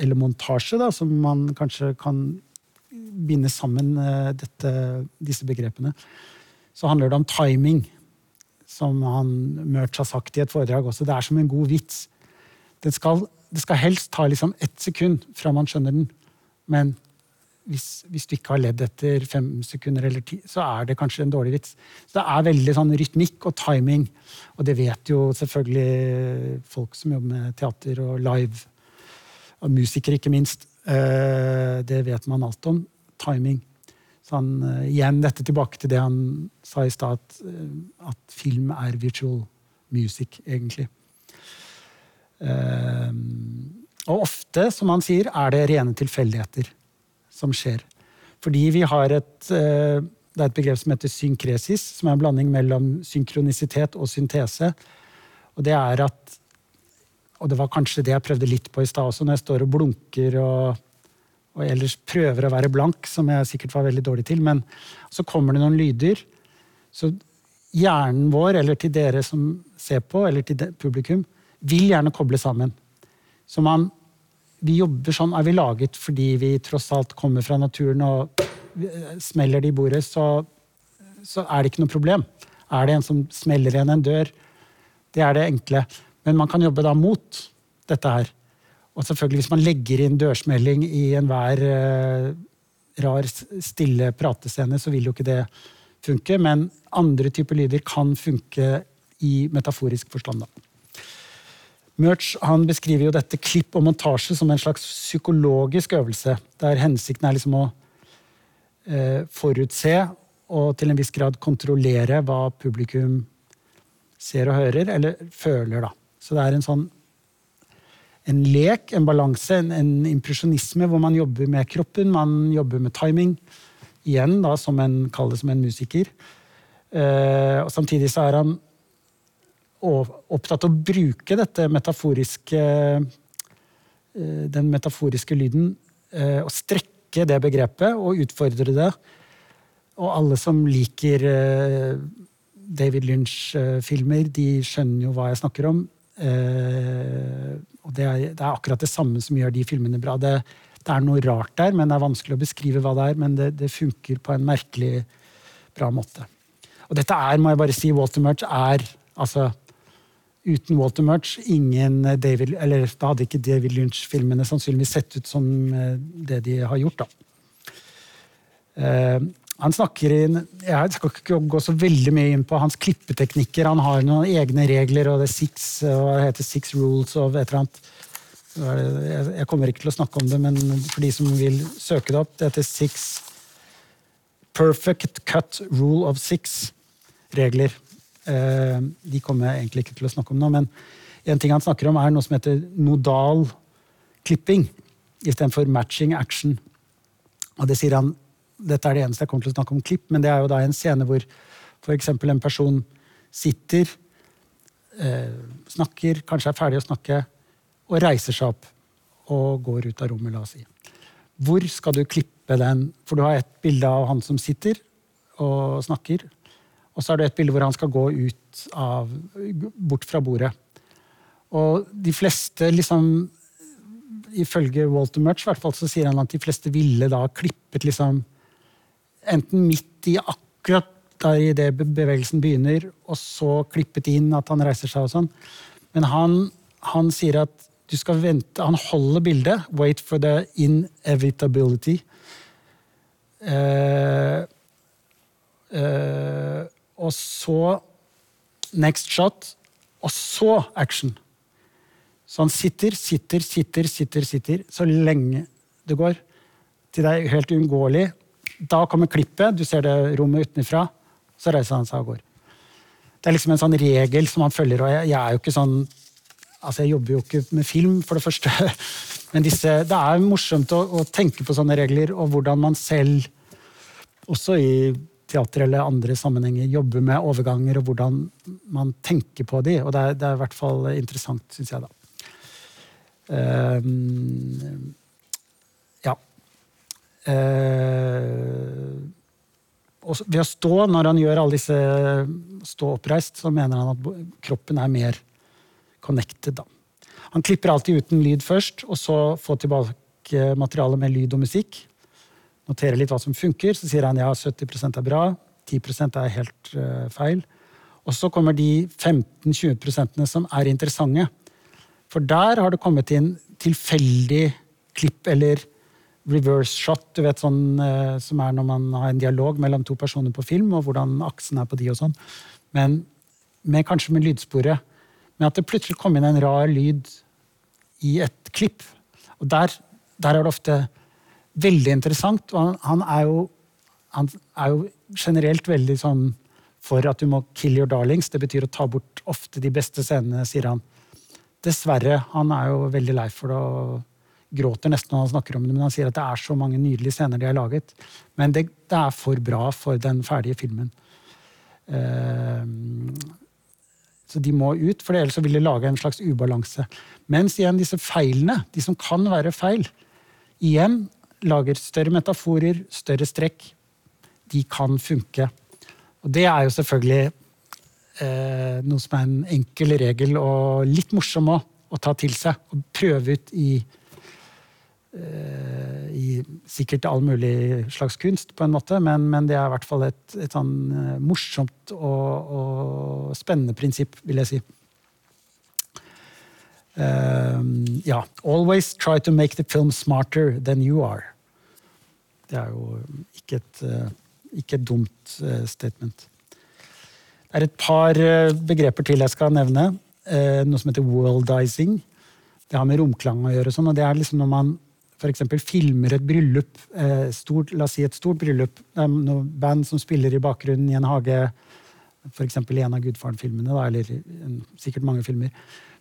eller montasje, da, som man kanskje kan binde sammen uh, dette, disse begrepene, så handler det om timing som han Mørch har sagt i et foredrag også. Det er som en god vits. Det skal, det skal helst ta liksom ett sekund fra man skjønner den. Men hvis, hvis, du ikke har ledd etter fem sekunder, eller ti, så er det kanskje en dårlig vits. Så det er veldig sånn rytmikk og timing. Og det vet jo selvfølgelig folk som jobber med teater og live. Og musikere, ikke minst. Eh, det vet man alt om. Timing. Så han, uh, igjen dette tilbake til det han sa i stad, at, uh, at, film er virtual music, egentlig. Og ofte, som han sier, er det rene tilfeldigheter som skjer. Fordi vi har et det er et begrep som heter synkresis, som er en blanding mellom synkronisitet og syntese. Og det er at Og det var kanskje det jeg prøvde litt på i stad også, når jeg står og blunker og og ellers prøver å være blank, som jeg sikkert var veldig dårlig til. Men så kommer det noen lyder. Så hjernen vår, eller til dere som ser på, eller til publikum, vil gjerne koble sammen. Så man, vi jobber sånn, er vi laget fordi vi tross alt kommer fra naturen og smeller det i bordet, så, så er det ikke noe problem. Er det en som smeller igjen en dør? Det er det enkle. Men man kan jobbe da mot dette her. Og selvfølgelig hvis man legger inn dørsmelling i enhver uh, rar, stille pratescene, så vil jo ikke det funke. Men andre typer lyder kan funke i metaforisk forstand. da. Murch han beskriver jo dette klipp og montasje som en slags psykologisk øvelse, der hensikten er liksom å eh, forutse og til en viss grad kontrollere hva publikum ser og hører, eller føler. da. Så det er en sånn en lek, en balanse, en, en impresjonisme hvor man jobber med kroppen, man jobber med timing. Igjen da, som en, kall det som en musiker. Uh, og samtidig så er han opptatt av å bruke dette metaforiske uh, den metaforiske lyden uh, og strekke det begrepet og utfordre det. Og alle som liker David Lynch-filmer, de skjønner jo hva jeg snakker om. Uh, og det er, det er, akkurat det samme som gjør de filmene bra. Det, det, er noe rart der, men det er vanskelig å beskrive hva det er. Men det, det funker på en merkelig bra måte. Og dette er, må jeg bare si, Walter Murch er altså Uten Walter Murch, ingen David, eller da hadde ikke David Lynch-filmene sannsynligvis sett ut som eh, det de har gjort. da. Eh, han snakker inn, Jeg skal ikke gå så veldig mye inn på hans klippeteknikker. Han har noen egne regler, og det, six, og det heter Six Rules og et eller annet. Jeg kommer ikke til å snakke om det, men for de som vil søke det opp, det heter Six Perfect Cut Rule of Six regler. Eh, de kommer jeg egentlig ikke til å snakke om nå, men en ting han snakker om, er noe som heter nodal klipping istedenfor matching action. Og det sier han, Dette er det eneste jeg kommer til å snakke om klipp, men det er jo da en scene hvor f.eks. en person sitter, eh, snakker, kanskje er ferdig å snakke, og reiser seg opp og går ut av rommet, la oss si. Hvor skal du klippe den? For du har et bilde av han som sitter og snakker, og så har du et bilde hvor han skal gå ut av, bort fra bordet. Og de fleste, liksom Ifølge Walter Murch hvert fall, så sier han at de fleste ville da klippet liksom Enten midt i akkurat der idet bevegelsen begynner, og så klippet inn at han reiser seg og sånn. Men han, han sier at du skal vente Han holder bildet. Wait for the inevitability. Uh, uh, og så next shot, og så action. Så han sitter, sitter, sitter, sitter, sitter så lenge det går. Til det er helt uunngåelig. Da kommer klippet, du ser det rommet utenfra. Så reiser han seg og går. Det er liksom en sånn regel som han følger. og jeg, jeg er jo ikke sånn altså Jeg jobber jo ikke med film, for det første. [LAUGHS] Men disse, det er morsomt å, å tenke på sånne regler, og hvordan man selv, også i teater eller andre sammenhenger jobber med overganger, og hvordan man tenker på de. Og det er, det er i hvert fall interessant, syns jeg, da. Um, ved å stå, når han gjør alle disse stå oppreist, så mener han at kroppen er mer connected. Da. Han klipper alltid uten lyd først, og så få tilbake materialet med lyd og musikk noterer litt hva som funker. Så sier han ja, 70% er bra, 10% er helt uh, feil. Og så kommer de 15-20% som er interessante. For der har det kommet inn tilfeldig klipp eller reverse shot, du vet sånn eh, som er når man har en dialog mellom to personer på film, og hvordan aksen er på de og sånn. Men med, kanskje med lydsporet. Men at det plutselig kom inn en rar lyd i et klipp. Og der, der er det ofte veldig interessant. Og han, han, er jo, han, er jo, generelt veldig sånn for at du må kill your darlings. Det betyr å ta bort ofte de beste scenene, sier han. Dessverre. Han er jo veldig lei for det og gråter nesten når han snakker om det, men han sier at det er så mange nydelige scener de har laget. Men det, det er for bra for den ferdige filmen. Uh, så de må ut, for ellers vil de lage en slags ubalanse. Mens igjen disse feilene, de som kan være feil, igjen lager større metaforer, større strekk. De kan funke. Og det er jo selvfølgelig eh, noe som er en enkel regel og litt morsom å, å ta til seg. Og prøve ut i, eh, i sikkert all mulig slags kunst, på en måte, men, men det er i hvert fall et, et sånn eh, morsomt og, og spennende prinsipp, vil jeg si. Um, ja. Always try to make the film smarter than you are. Det er jo ikke et, eh, ikke et dumt eh, statement. Det er et par eh, begreper til jeg skal nevne. Noe som heter worldizing. Det har med romklang å gjøre. Sånn, og det er liksom når man f.eks. filmer et bryllup, stort, la oss si et stort bryllup. Er noen band som spiller i bakgrunnen i en hage, f.eks. i en av Gudfaren-filmene, eller sikkert mange filmer.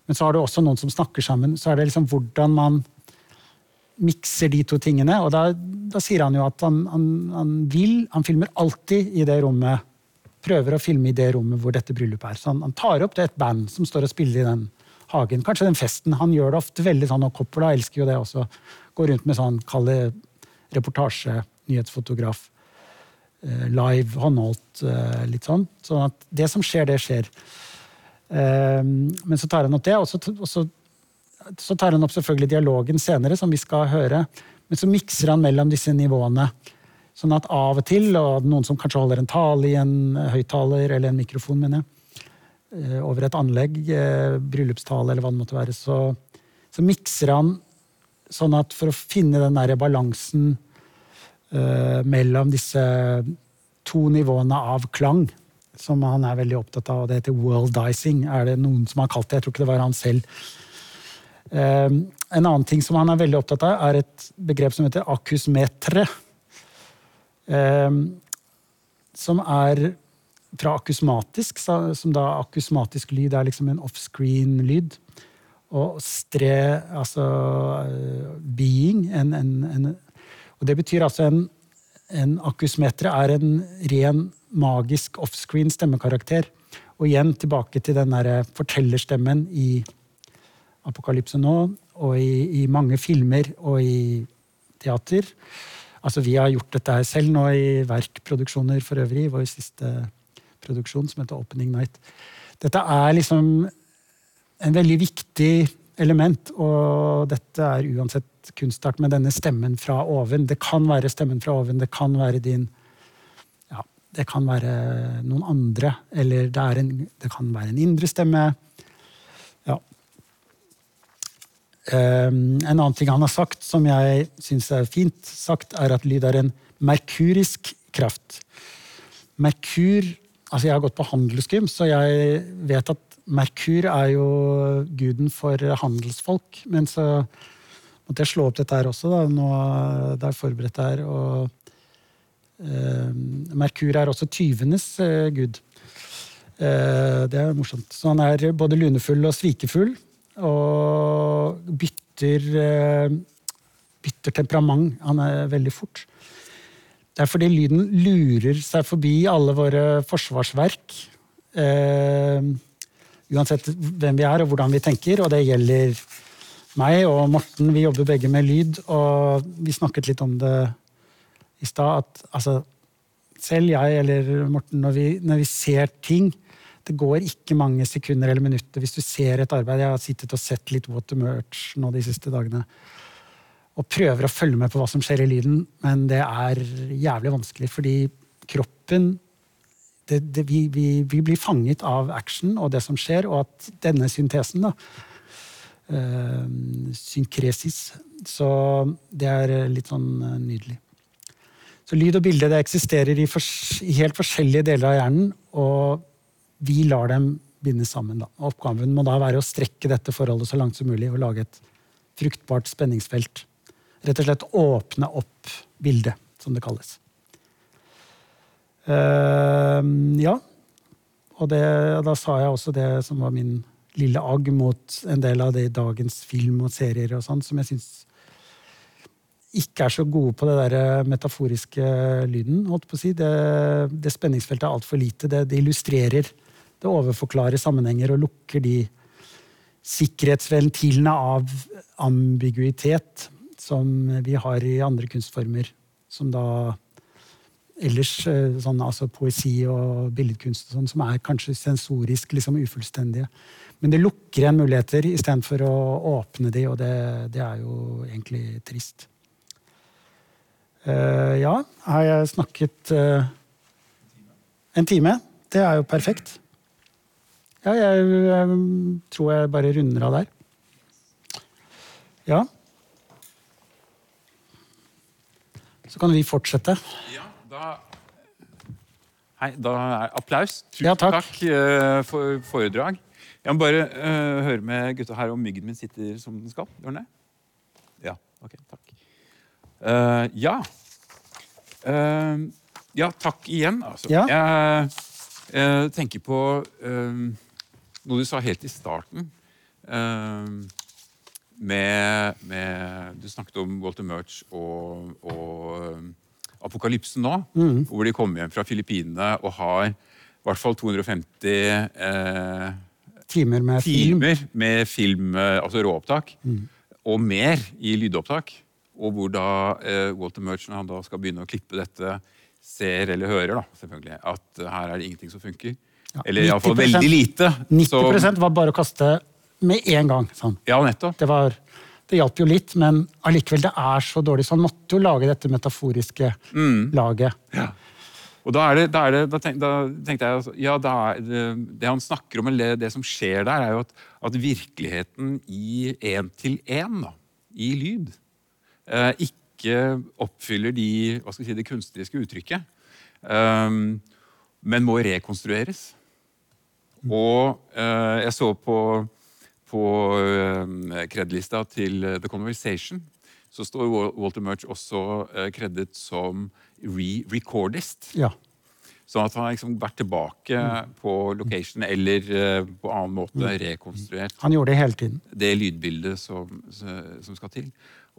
Men så har du også noen som snakker sammen. Så er det liksom hvordan man mikser de to tingene. Og da, da sier han jo at han, han, han, vil Han filmer alltid i det rommet. Prøver å filme i det rommet hvor dette bryllupet er. Så han, han tar opp det et band som står og spiller i den hagen. Kanskje den festen. Han gjør det ofte veldig sånn, og Coppola elsker jo det også. Går rundt med sånn, kalde reportasje, nyhetsfotograf. Eh, live, håndholdt, eh, litt sånn. Sånn at det som skjer, det skjer. Eh, men så tar han opp det, og så, og så så tar han opp selvfølgelig dialogen senere, som vi skal høre. Men så mikser han mellom disse nivåene. Sånn at av og til, og noen som kanskje holder en tale i en høyttaler eller en mikrofon, mener jeg, over et anlegg, eh, bryllupstale eller hva det måtte være, så, så mikser han sånn at for å finne den der balansen uh, mellom disse to nivåene av klang, som han er veldig opptatt av, og det heter worldizing, er det noen som har kalt det. Jeg tror ikke det var han selv. Eh, en annen ting som han er veldig opptatt av, er et begrep som heter akusmetre. Eh, som er fra akusmatisk, som da akusmatisk lyd er liksom en offscreen-lyd. Og stre, altså eh, being, en, en, en Og det betyr altså en, en akusmetre er en ren magisk offscreen stemmekarakter. Og igjen tilbake til den der fortellerstemmen i Apokalypse nå, og i, i mange filmer og i teater. Altså, vi har gjort dette her selv nå i verkproduksjoner for øvrig. i Vår siste produksjon som heter Opening Night. Dette er liksom en veldig viktig element, og dette er uansett kunstart med denne stemmen fra oven. Det kan være stemmen fra oven, det kan være din ja, Det kan være noen andre, eller det, en, det kan være en indre stemme. Ja. Um, en annen ting han har sagt, som jeg syns er fint sagt, er at lyd er en merkurisk kraft. Merkur Altså, jeg har gått på handelsgym, så jeg vet at Merkur er jo guden for handelsfolk. Men så måtte jeg slå opp dette her også, da. Nå det er forberedt her. Og eh, Merkur er også tyvenes eh, gud. Eh, det er morsomt. Så han er både lunefull og svikefull. Og bytter, eh, bytter temperament. Han er veldig fort. Det er fordi lyden lurer seg forbi alle våre forsvarsverk. Eh, uansett hvem vi er og hvordan vi tenker, og det gjelder meg og Morten. Vi jobber begge med lyd, og vi snakket litt om det i stad. At altså, selv jeg eller Morten, når vi, når vi ser ting Det går ikke mange sekunder eller minutter hvis du ser et arbeid. Jeg har sittet og sett litt Water Merch nå de siste dagene og prøver å følge med på hva som skjer i lyden, men det er jævlig vanskelig, fordi kroppen det, det, vi, vi, vi blir fanget av action og det som skjer, og at denne syntesen, da øh, Synkresis. Så det er litt sånn eh, nydelig. Så lyd og bilde det eksisterer i, fors i helt forskjellige deler av hjernen, og vi lar dem bindes sammen. Da. Oppgaven må da være å strekke dette forholdet så langt som mulig og lage et fruktbart spenningsfelt rett og slett åpne opp bildet, som det kalles. Uh, ja. Og det, da sa jeg også det som var min lille agg mot en del av det i dagens film og serier og sånn, som jeg syns ikke er så gode på det der metaforiske lyden. holdt på å si. Det, det spenningsfeltet er altfor lite. Det, det illustrerer, det overforklarer sammenhenger og lukker de sikkerhetsventilene av ambiguitet som vi har i andre kunstformer, som da ellers sånn, altså poesi og billedkunst og sånn, som er kanskje sensorisk liksom ufullstendige. Men det lukker igjen muligheter istedenfor å åpne de, og det, det er jo egentlig trist. Uh, ja, har jeg snakket uh, en time? Det er jo perfekt. Ja, jeg, jeg tror jeg bare runder av der. Ja. Så kan vi fortsette. Ja, da Hei, da er applaus. Tusen Ja, takk. takk, eh, for foredrag. Jeg må bare uh, høre med gutta her om myggen min sitter som den skal. Gjør den det? Ja. Ok, takk. Uh, ja. Uh, ja, takk igjen, altså. Ja. Jeg tenker på noe du sa helt i starten. Eh, med, med Du snakket om Walter Murch og, og Apokalypsen nå. Mm. Hvor de kommer hjem fra Filippinene og har i hvert fall 250 eh, Timer med film. med film, eh, altså råopptak, Mm. og mer i lydopptak. Og hvor da eh, Walter Murch, når han da skal begynne å klippe dette, ser eller hører da, selvfølgelig, at her er det ingenting som funker. Ja, Eller iallfall 90% veldig lite. 90 Så- var bare å kaste med en gang. Sånn. ja, nettopp. Det var, Det hjalp jo litt, men allikevel, det er så dårlig. Så han måtte jo lage dette metaforiske laget. Og da, er det, da, er det, da, tenk, da tenkte jeg altså, ja, det, det han snakker om, eller det som skjer der, er jo at, at virkeligheten i én-til-én, i lyd, eh, ikke oppfyller de, hva skal si, det kunstneriske uttrykket. eh, men må rekonstrueres. Og eh, jeg så på, på eh, kredlista til The Conversation, så står Walter Murch også eh, kreddet som re-recordist. Ja. Sånn at han har liksom vært tilbake på location eller eh, på annen måte rekonstruert Han gjorde det hele tiden. det lydbildet som, som skal til.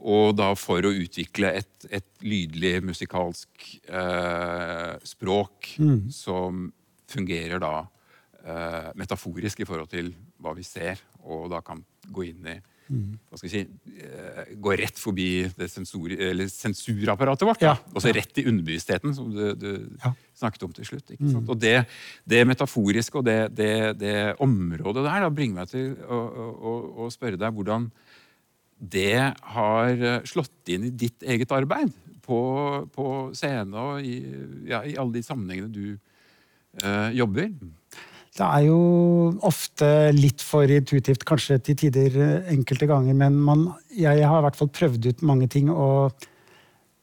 Og da for å utvikle et, et lydlig musikalsk eh, språk som fungerer da eh, metaforisk i forhold til hva vi ser, og da kan gå inn i hva skal jeg si, eh, Gå rett forbi det sensor, eller sensurapparatet vårt. Ja. Og så rett i underbevisstheten, som du, du Ja. snakket om til slutt. Ikke sant? Og det, det metaforiske og det, det, det området der da bringer meg til å, å, å, å spørre deg hvordan det har eh, slått inn i ditt eget arbeid på, på scene og i, ja, i alle de sammenhengene du eh, jobber. Det er jo ofte litt for intuitivt, kanskje til tider eh, enkelte ganger, men man, jeg har i hvert fall prøvd ut mange ting. og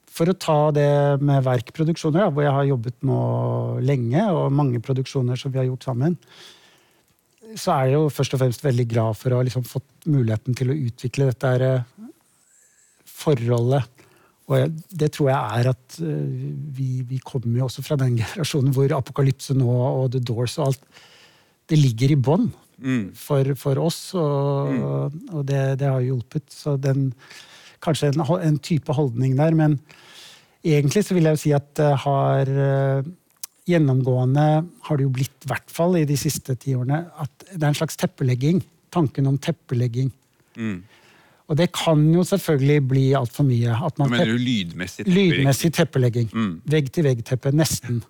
For å ta det med verkproduksjoner, ja, hvor jeg har jobbet nå lenge, og mange produksjoner som vi har gjort sammen, så er jeg jo først og fremst veldig glad for å ha liksom fått muligheten til å utvikle dette her, eh, forholdet. Og jeg, det tror jeg er at eh, vi, vi kommer jo også fra den [LAUGHS] generasjonen hvor Apokalypse nå og The Doors og alt det ligger i bånn for, for oss, og, og det, det har hjulpet. Så den, kanskje en, en type holdning der, men egentlig så vil jeg jo si at det har eh, Gjennomgående har det jo blitt, i hvert fall i de siste ti årene, at det er en slags teppelegging. Tanken om teppelegging. Og det kan jo selvfølgelig bli altfor mye. At Hva mener du lydmessig? teppelegging? Lydmessig teppelegging. Vegg-til-vegg-teppe. Nesten.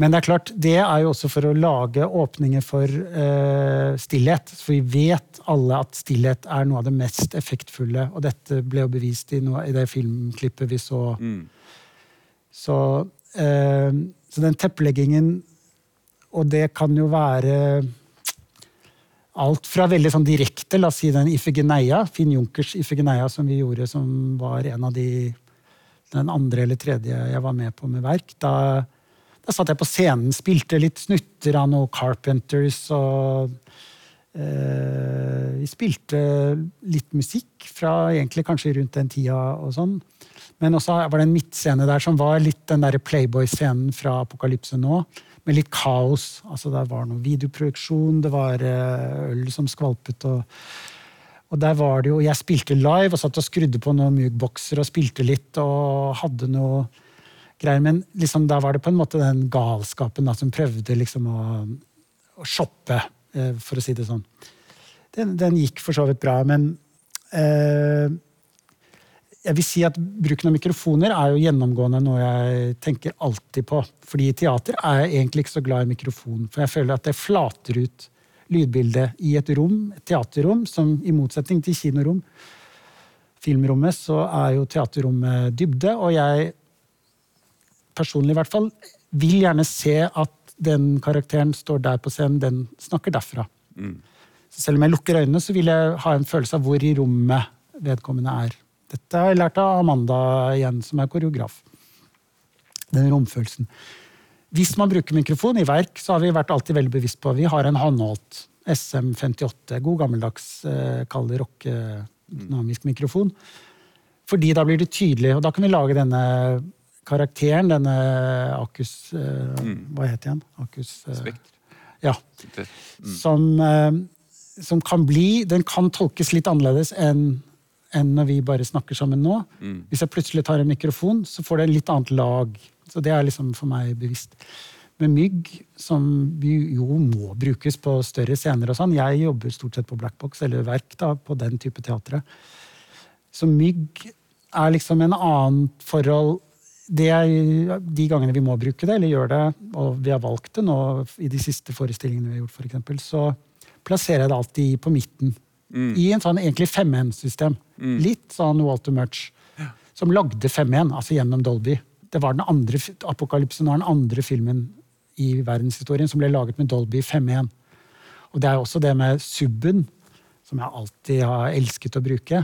Men det er klart, det er jo også for å lage åpninger for uh, stillhet. For vi vet alle at stillhet er noe av det mest effektfulle. Og dette ble jo bevist i, noe, i det filmklippet vi så. Så, uh, så den teppeleggingen Og det kan jo være alt fra veldig sånn direkte, la oss si den Ifegeneia, Finn Junkers Ifegeneia som vi gjorde, som var en av de den andre eller tredje jeg var med på med verk. Da, da satt jeg på scenen, spilte litt snutter av noe Carpenters og eh, Vi spilte litt musikk fra egentlig kanskje rundt den tida og sånn. Men også var det en midtscene der som var litt den der Playboy-scenen fra Apokalypse nå. Med litt kaos. altså Der var noe videoproduksjon, det var eh, øl som skvalpet. og og der var det jo, Jeg spilte live og satt og skrudde på noen mugboxer og spilte litt. og hadde noe greier, Men liksom, da var det på en måte den galskapen da, som prøvde liksom å, å shoppe, eh, for å si det sånn. Den, den gikk for så vidt bra, men eh, jeg vil si at Bruken av mikrofoner er jo gjennomgående noe jeg tenker alltid på. Fordi i teater er jeg egentlig ikke så glad i mikrofon, for jeg føler at det flater ut lydbildet i et rom, et teaterrom, som i motsetning til kinorom, filmrommet, så er jo teaterrommet dybde. Og jeg personlig i hvert fall vil gjerne se at den karakteren står der på scenen, den snakker derfra. Så selv om jeg lukker øynene, så vil jeg ha en følelse av hvor i rommet vedkommende er. Dette har jeg lært av Amanda igjen, som er koreograf. Den romfølelsen. Hvis man bruker mikrofon i verk, så har vi vært alltid veldig bevisst på Vi har en håndholdt SM58, god gammeldags, eh, kall det rockedynamisk mikrofon. Fordi da blir det tydelig, og da kan vi lage denne karakteren, denne Akus eh, Hva heter den? Akus eh, Spekt. Ja. Som, eh, som kan bli Den kan tolkes litt annerledes enn enn når vi bare snakker sammen nå. Hvis jeg plutselig tar en mikrofon, så får det en litt annet lag. Så det er liksom for meg bevisst. Med mygg, som jo må brukes på større scener og sånn Jeg jobber stort sett på Blackbox eller verk da, på den type teatre. Så mygg er liksom en annen forhold er De gangene vi må bruke det, eller gjør det, og vi har valgt det nå i de siste forestillingene vi har gjort, for eksempel, så plasserer jeg det alltid på midten I en sånn egentlig 5.1-system. Litt sånn Walter Murch. Som lagde 5.1, altså gjennom Dolby. Det var den andre, Apokalypsen var den andre filmen i verdenshistorien som ble laget med Dolby 5.1. Og det er også det med subben, som jeg alltid har elsket å bruke.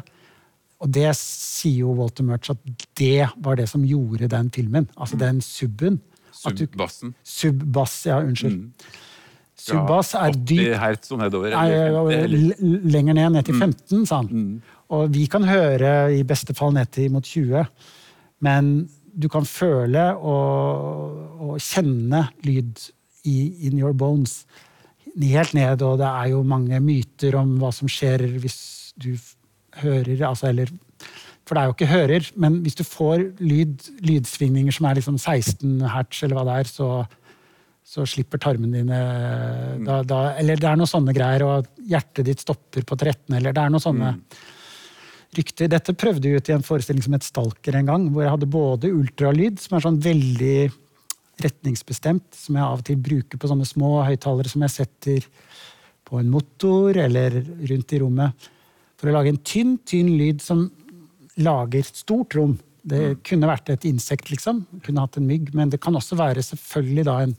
Og det sier jo Walter Murch at det var det som gjorde den filmen. Altså den subben. Subbassen. Subbass, ja, unnskyld. Mm. Subbass er dyp hertz og nedover. Eller 50, eller- l- lenger ned, ned til 15, sa han. Og vi kan høre i beste fall ned til mot 20. Men du kan føle og, og kjenne lyd i in your bones. Helt ned, og det er jo mange myter om hva som skjer hvis du hører altså, eller, For det er jo ikke hører, men hvis du får lyd, lydsvingninger som er liksom 16 hertz, eller hva det er, så, så slipper tarmene dine da, da, Eller det er noen sånne greier, og hjertet ditt stopper på 13, eller det er noen sånne rykter. Dette prøvde jeg ut i en forestilling som het Stalker en gang, hvor jeg hadde både ultralyd, som er sånn veldig retningsbestemt, som jeg av og til bruker på sånne små høyttalere som jeg setter på en motor eller rundt i rommet, for å lage en tynn, tynn lyd som lager stort rom. Det kunne vært et insekt, liksom. Kunne hatt en mygg. Men det kan også være selvfølgelig da en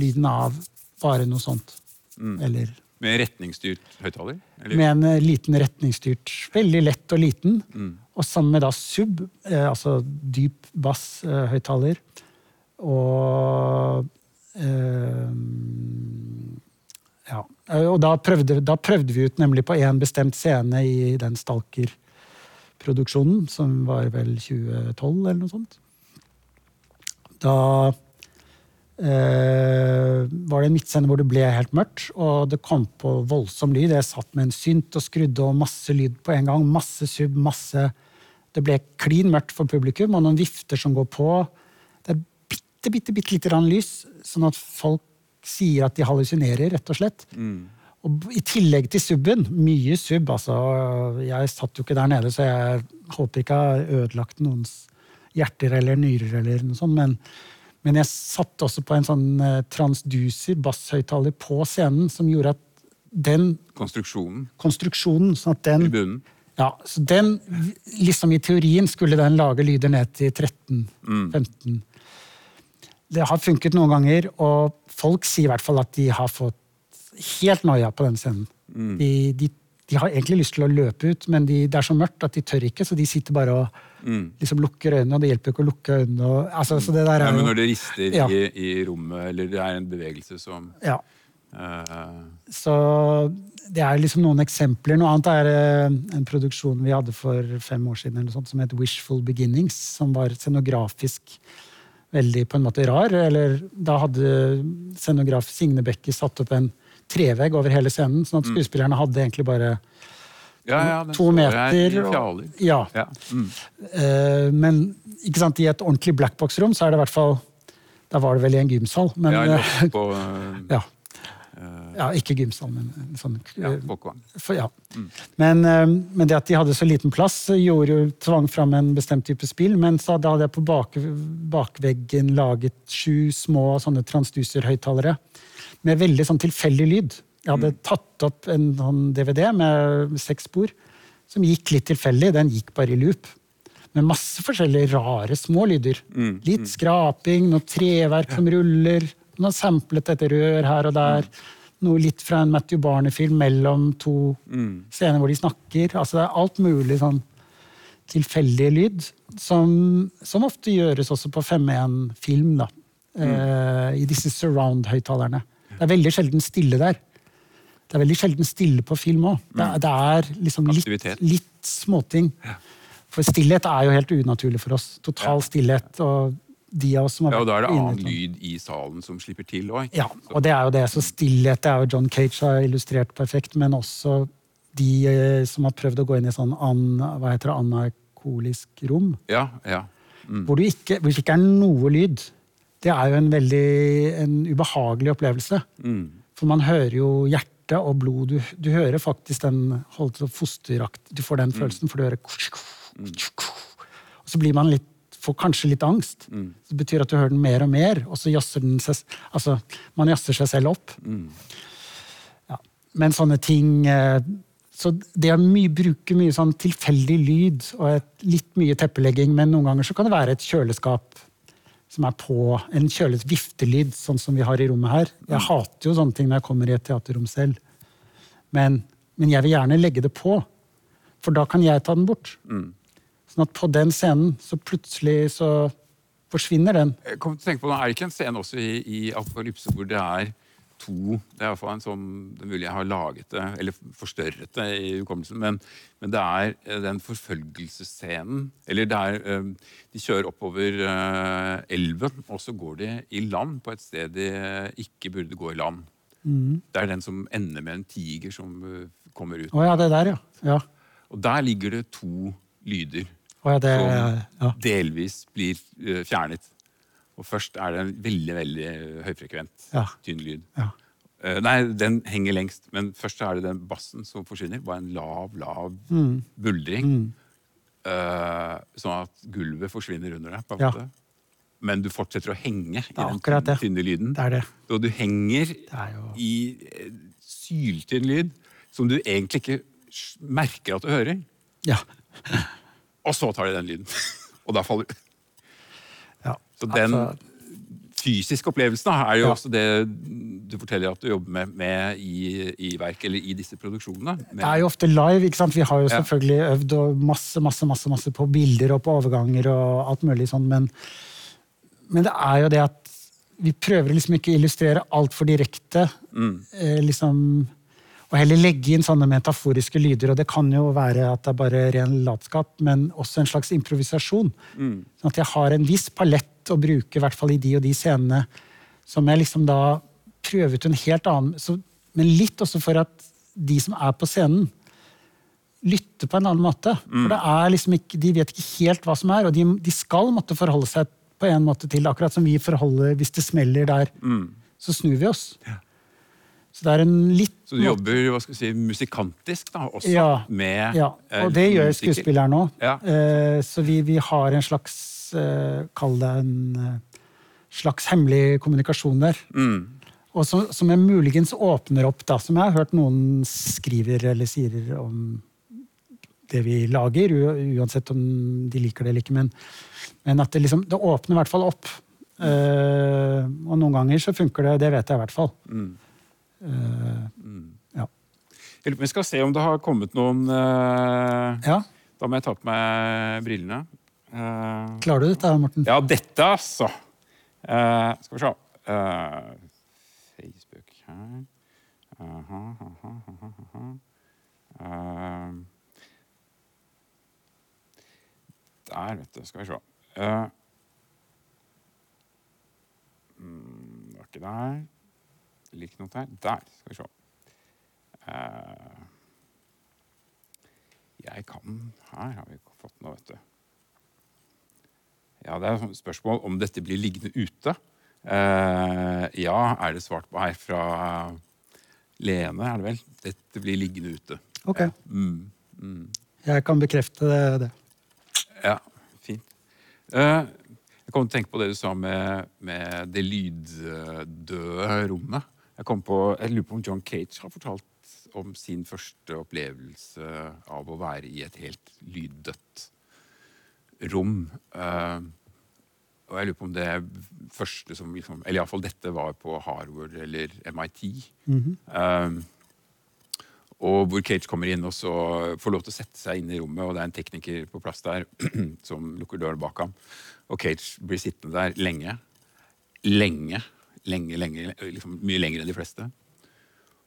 lyden av bare noe sånt. Eller Med retningsstyrt høyttaler? med en eh, liten retningsstyrt, veldig lett og liten. Og sammen med da sub, eh, altså dyp bass-høyttaler. og eh, Ja. Og da prøvde, da prøvde vi ut nemlig på én bestemt scene i den Stalker-produksjonen, som var vel 2012 eller noe sånt. Da eh, var det en midtscene hvor det ble helt mørkt, og det kom på voldsom lyd. Jeg satt med en synt og skrudde og masse lyd på en gang. Masse sub, masse Det ble klin mørkt for publikum, og noen vifter som går på. Det er bitte, bitte, bitte lite grann lys, sånn at folk sier at de hallusinerer, rett og slett. Og i tillegg til subben, mye sub, altså. Jeg satt jo ikke der nede, så jeg håper ikke jeg har ødelagt noens hjerter eller nyrer eller noe sånt, men men jeg satt også på en sånn eh, transducer, basshøyttaler, på scenen, som gjorde at den Konstruksjonen konstruksjonen sånn at i bunnen? ja, så den, liksom I teorien skulle den lage lyder ned til 13-15. Det har funket noen ganger, og folk sier i hvert fall at de har fått helt noia på den scenen. De, de, de har egentlig lyst til å løpe ut, men de, det er så mørkt at de tør ikke, så de sitter bare og liksom lukker øynene, og det hjelper ikke å lukke øynene. Og, altså, så det der Ja, men når det rister Ja. i, i rommet, eller det er en bevegelse som ja. uh, Så det er liksom noen eksempler. Noe annet er eh, en produksjon vi hadde for fem år siden eller sånt, som het Wishful Beginnings, som var scenografisk veldig på en måte rar. Eller da hadde scenograf Signe Bekke satt opp en trevegg over hele scenen, sånn at skuespillerne hadde egentlig bare Ja, ja, to meter. og- ja. Ja. Mm. Eh, men ikke sant, i et ordentlig blackbox-rom så er det i hvert fall Da var det vel i en gymsal, men Ja, på [LAUGHS] ja. ikke gymsal, men sånn ja, eh, for, ja. men, eh, men det at de hadde så liten plass, gjorde jo tvang fram en bestemt type spill. Men så da hadde jeg på bak, bakveggen laget sju små sånne transducer-høyttalere med veldig sånn tilfeldig lyd. Jeg hadde tatt opp en sånn DVD med seks spor som gikk litt tilfeldig. Den gikk bare i loop. Med masse forskjellige rare små lyder. Litt skraping, noe treverk som ruller, noe samplet et rør her og der. Noe litt fra en Matthew Barney-film mellom to scener hvor de snakker. Altså det er alt mulig sånn tilfeldig lyd, som, som ofte gjøres også på 5.1-film. da. Eh, I disse surround-høyttalerne. Det er veldig sjelden stille der. Det er veldig sjelden stille på film òg. Det, er- det er liksom litt, litt småting. For stillhet er jo helt unaturlig for oss. Total stillhet. Og de av oss som har Ja, og da er det annen lyd i salen som slipper til òg. ja, og det er jo det. Så stillhet det er jo John Cage har illustrert perfekt, men også de eh, som har prøvd å gå inn i sånn an, hva heter det, anarkolisk rom, Ja, ja. hvor, du ikke, hvor det ikke er noe lyd. Det er jo en veldig en ubehagelig opplevelse. Mm. For man hører jo hjerte og blod. Du, du hører faktisk den holdt fosterakt. Du får den følelsen, for du hører Og så blir man litt får kanskje litt angst. Det betyr at du hører den mer og mer, og så jazzer den seg Altså, man jazzer seg selv opp. Ja. Men sånne ting eh, Så det å bruke mye sånn tilfeldig lyd og et, litt mye teppelegging, men noen ganger så kan det være et kjøleskap som er på, en kjøles viftelyd, sånn som vi har i rommet her. Jeg hater jo sånne ting når jeg kommer i et teaterrom selv. Men, men jeg vil gjerne legge det på, for da kan jeg ta den bort. Sånn at på den scenen så plutselig så forsvinner den. Jeg kom til å tenke på, Er det ikke en scene også i, i Apokalypse hvor det er to Det er i hvert fall en sånn, det er mulig jeg har laget det, eller forstørret det i hukommelsen, men, men det er eh, den forfølgelsesscenen Eller det er eh, De kjører oppover eh, elven, og så går de i land på et sted de ikke burde gå i land. Det er den som ender med en tiger som kommer ut. Å ja, det der, ja. ja. Og der ligger det to lyder ja, det, som ja. delvis blir eh, fjernet. Og først er det en veldig veldig høyfrekvent, tynn lyd. Ja. Eh, nei, den henger lengst, men først er det den bassen som forsvinner. Bare en lav, lav Mm. buldring. Eh, sånn at gulvet forsvinner under deg. på en måte. Men du fortsetter å henge i den tynne lyden. Det er det. Og du henger er jo- i syltynn lyd som du egentlig ikke merker at du hører. Ja. Og så tar de den lyden. [LAUGHS] og da faller du. ja. Så den Altså, fysiske opplevelsen er jo Ja. også det du forteller at du jobber med, med i, i verk, eller i disse produksjonene. det er jo ofte live. ikke sant? Vi har jo Ja. selvfølgelig øvd og masse masse, masse, masse på bilder og på overganger og alt mulig sånn, men, men det er jo det at vi prøver liksom ikke å illustrere altfor direkte. Eh, liksom, og heller legge inn sånne metaforiske lyder. Og det kan jo være at det er bare ren latskap, men også en slags improvisasjon. Sånn at jeg har en viss palett å bruke, i hvert fall i de og de scenene, som jeg liksom da prøver ut en helt annen så, Men litt også for at de som er på scenen, lytter på en annen måte. For det er liksom ikke, De vet ikke helt hva som er, og de, de skal måtte forholde seg på en måte til, akkurat som vi forholder hvis det smeller der. Så snur vi oss. Så det er en litt Så du jobber hva skal vi si, musikantisk da, også Ja, med ja, eh, og det gjør musikker? skuespilleren òg. Ja. Eh, så vi, vi har en slags eh, Kall det en eh, slags hemmelig kommunikasjon der. Mm. Og som, som jeg muligens åpner opp, da, som jeg har hørt noen skriver eller sier om det vi lager, uansett om de liker det eller ikke. Men, men at det liksom, det åpner i hvert fall opp. Uh, og noen ganger så funker det, det vet jeg i hvert fall. Eh, ja. Vi skal se om det har kommet noen eh, ja. Da må jeg ta på meg brillene. Eh, Klarer du dette, Morten? ja, dette, altså! Skal vi se. Facebook her. Aha, aha, aha, aha. Der, vet du. Skal vi se. Uh, mm, det var ikke der. Lik noe der. Der, skal vi se. Eh, jeg kan Her har vi fått noe, vet du. Ja, Det er spørsmål om dette blir liggende ute. Eh, ja, er det svart på her fra Lene, er det vel? Dette blir liggende ute. Ok. Mm, mm. Jeg kan bekrefte det. det. Ja, fint. Eh, jeg kom til å tenke på det du sa med, med det lyddøde rommet. Jeg, kom på, jeg lurer på om John Cage har fortalt om sin første opplevelse av å være i et helt lyddødt rom. Uh, og jeg lurer på om det første som liksom, Eller iallfall dette var på Harvard eller MIT. Eh, og hvor Cage kommer inn og så får lov til å sette seg inn i rommet, og det er en tekniker på plass der [CLEARS THROAT] som lukker døren bak ham. Og Cage blir sittende der lenge. Lenge. Lenge, lenge. Liksom mye lenger enn de fleste.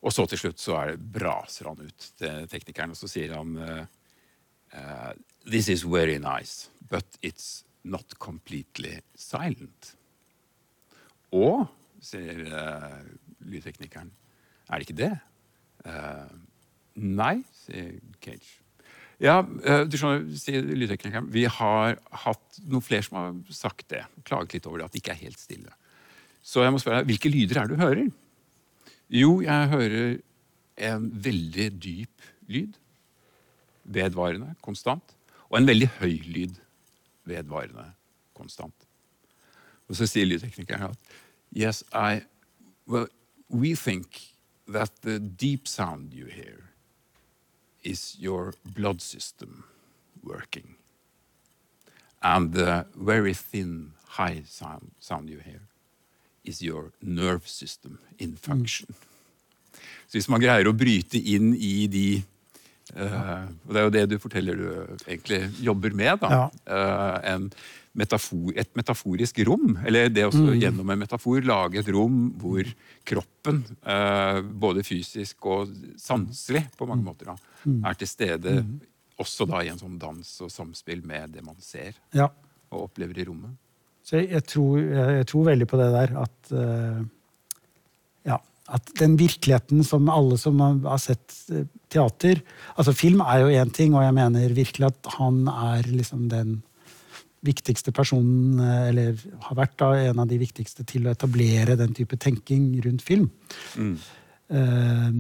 Og så til slutt så er braser han ut til teknikeren, og så sier han eh, This is very nice, but it's not completely silent. Og, sier uh, lydteknikeren, er det ikke det? Uh, nei, sier Cage. Ja, du skjønner, sier lydteknikeren, vi har hatt noen flere som har sagt det. Klaget litt over det, at det ikke er helt stille. Så jeg må spørre deg, hvilke lyder er det du hører? Jo, jeg hører en veldig dyp lyd. Vedvarende, konstant. Og en veldig høy lyd. Vedvarende, konstant. Og så sier lydteknikeren at Yes, I Well, we think that the deep sound you hear is your blood system working. And the very thin, high sound, sound you hear is your nerve system in function. Så hvis man greier å bryte inn i de uh, Og det er jo det du forteller du egentlig jobber med. da, eh, en metafor, Et metaforisk rom. Eller det også gjennom en metafor lage et rom hvor kroppen, eh, både fysisk og sanselig på mange måter, da, er til stede også da i en sånn dans og samspill med det man ser Ja. og opplever i rommet. Så jeg, jeg, tror, jeg, tror veldig på det der at uh, Ja. At den virkeligheten som alle som har sett eh, teater Altså, film er jo én ting, og jeg mener virkelig at han er liksom den viktigste personen, eh, eller har vært da en av de viktigste til å etablere den type tenking rundt film. Eh,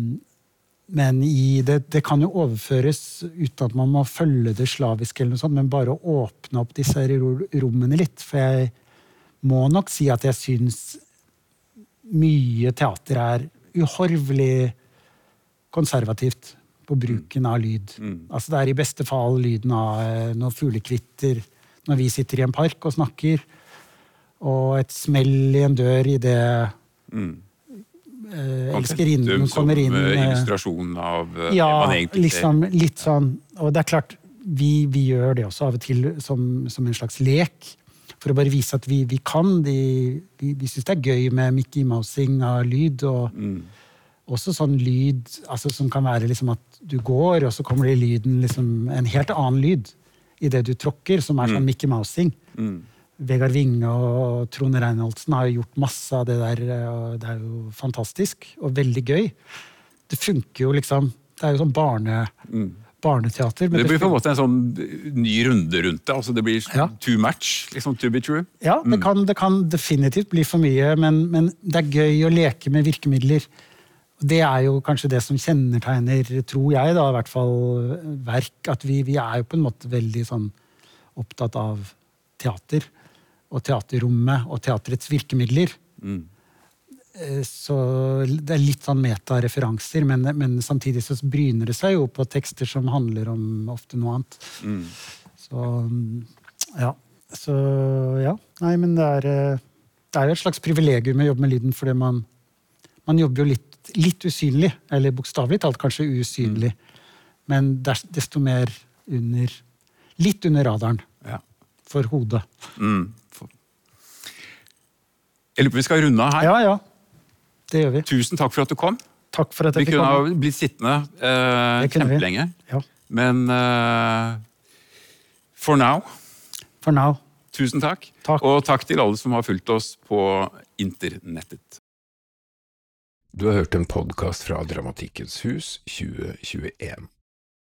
men i det, det kan jo overføres uten at man må følge det slavisk, eller noe sånt, men bare å åpne opp disse rommene litt. For jeg må nok si at jeg syns mye teater er uhorvelig konservativt på bruken av lyd. Altså Det er i beste fall lyden av eh, noen fuglekvitter når vi sitter i en park og snakker, og et smell i en dør idet eh, elskerinnen kommer inn. Som eh, eh, illustrasjon av eh, ja, liksom litt sånn. Og det er klart, vi, vi gjør det også av og til som, som en slags lek. For å bare vise at vi, vi kan. De, vi vi syns det er gøy med Mickey Mousing av lyd. Og Mm. også sånn lyd altså, som kan være liksom at du går, og så kommer det i lyden liksom, en helt annen lyd i det du tråkker, som er sånn Mickey Mousing. Mm. Vegard Winge og Trond Reinholdsen har jo gjort masse av det der, og det er jo fantastisk og veldig gøy. Det funker jo liksom Det er jo sånn barne, barneteater. men Mm. Det blir på en måte en sånn ny runde rundt det. altså Det blir Ja. too much, liksom to be true. Ja, det kan, det kan definitivt bli for mye, men, men det er gøy å leke med virkemidler. Det er jo kanskje det som kjennetegner, tror jeg, da, i hvert fall verk. At vi, vi er jo på en måte veldig sånn opptatt av teater. Og teaterrommet og teaterets virkemidler. Mm. Så det er litt sånn metareferanser, men, men samtidig så bryner det seg jo på tekster som handler om ofte noe annet. Så mm, ja. Så ja. Nei, men det er, eh, det er jo et slags privilegium å jobbe med lyden, fordi man, man jobber jo litt, litt usynlig. Eller bokstavelig talt kanskje usynlig. Men det er desto mer under Litt under radaren Ja. for hodet. Mm. Jeg lurer på om vi skal runde av her. Ja, ja. Det gjør vi. Tusen takk for at du kom. Takk for at Vi jeg fikk kunne ha blitt sittende eh, kjempelenge. Ja. Men eh, for now For now. Tusen takk. Takk. Og takk til alle som har fulgt oss på internettet. Du har hørt en podkast fra Dramatikkens hus 2021.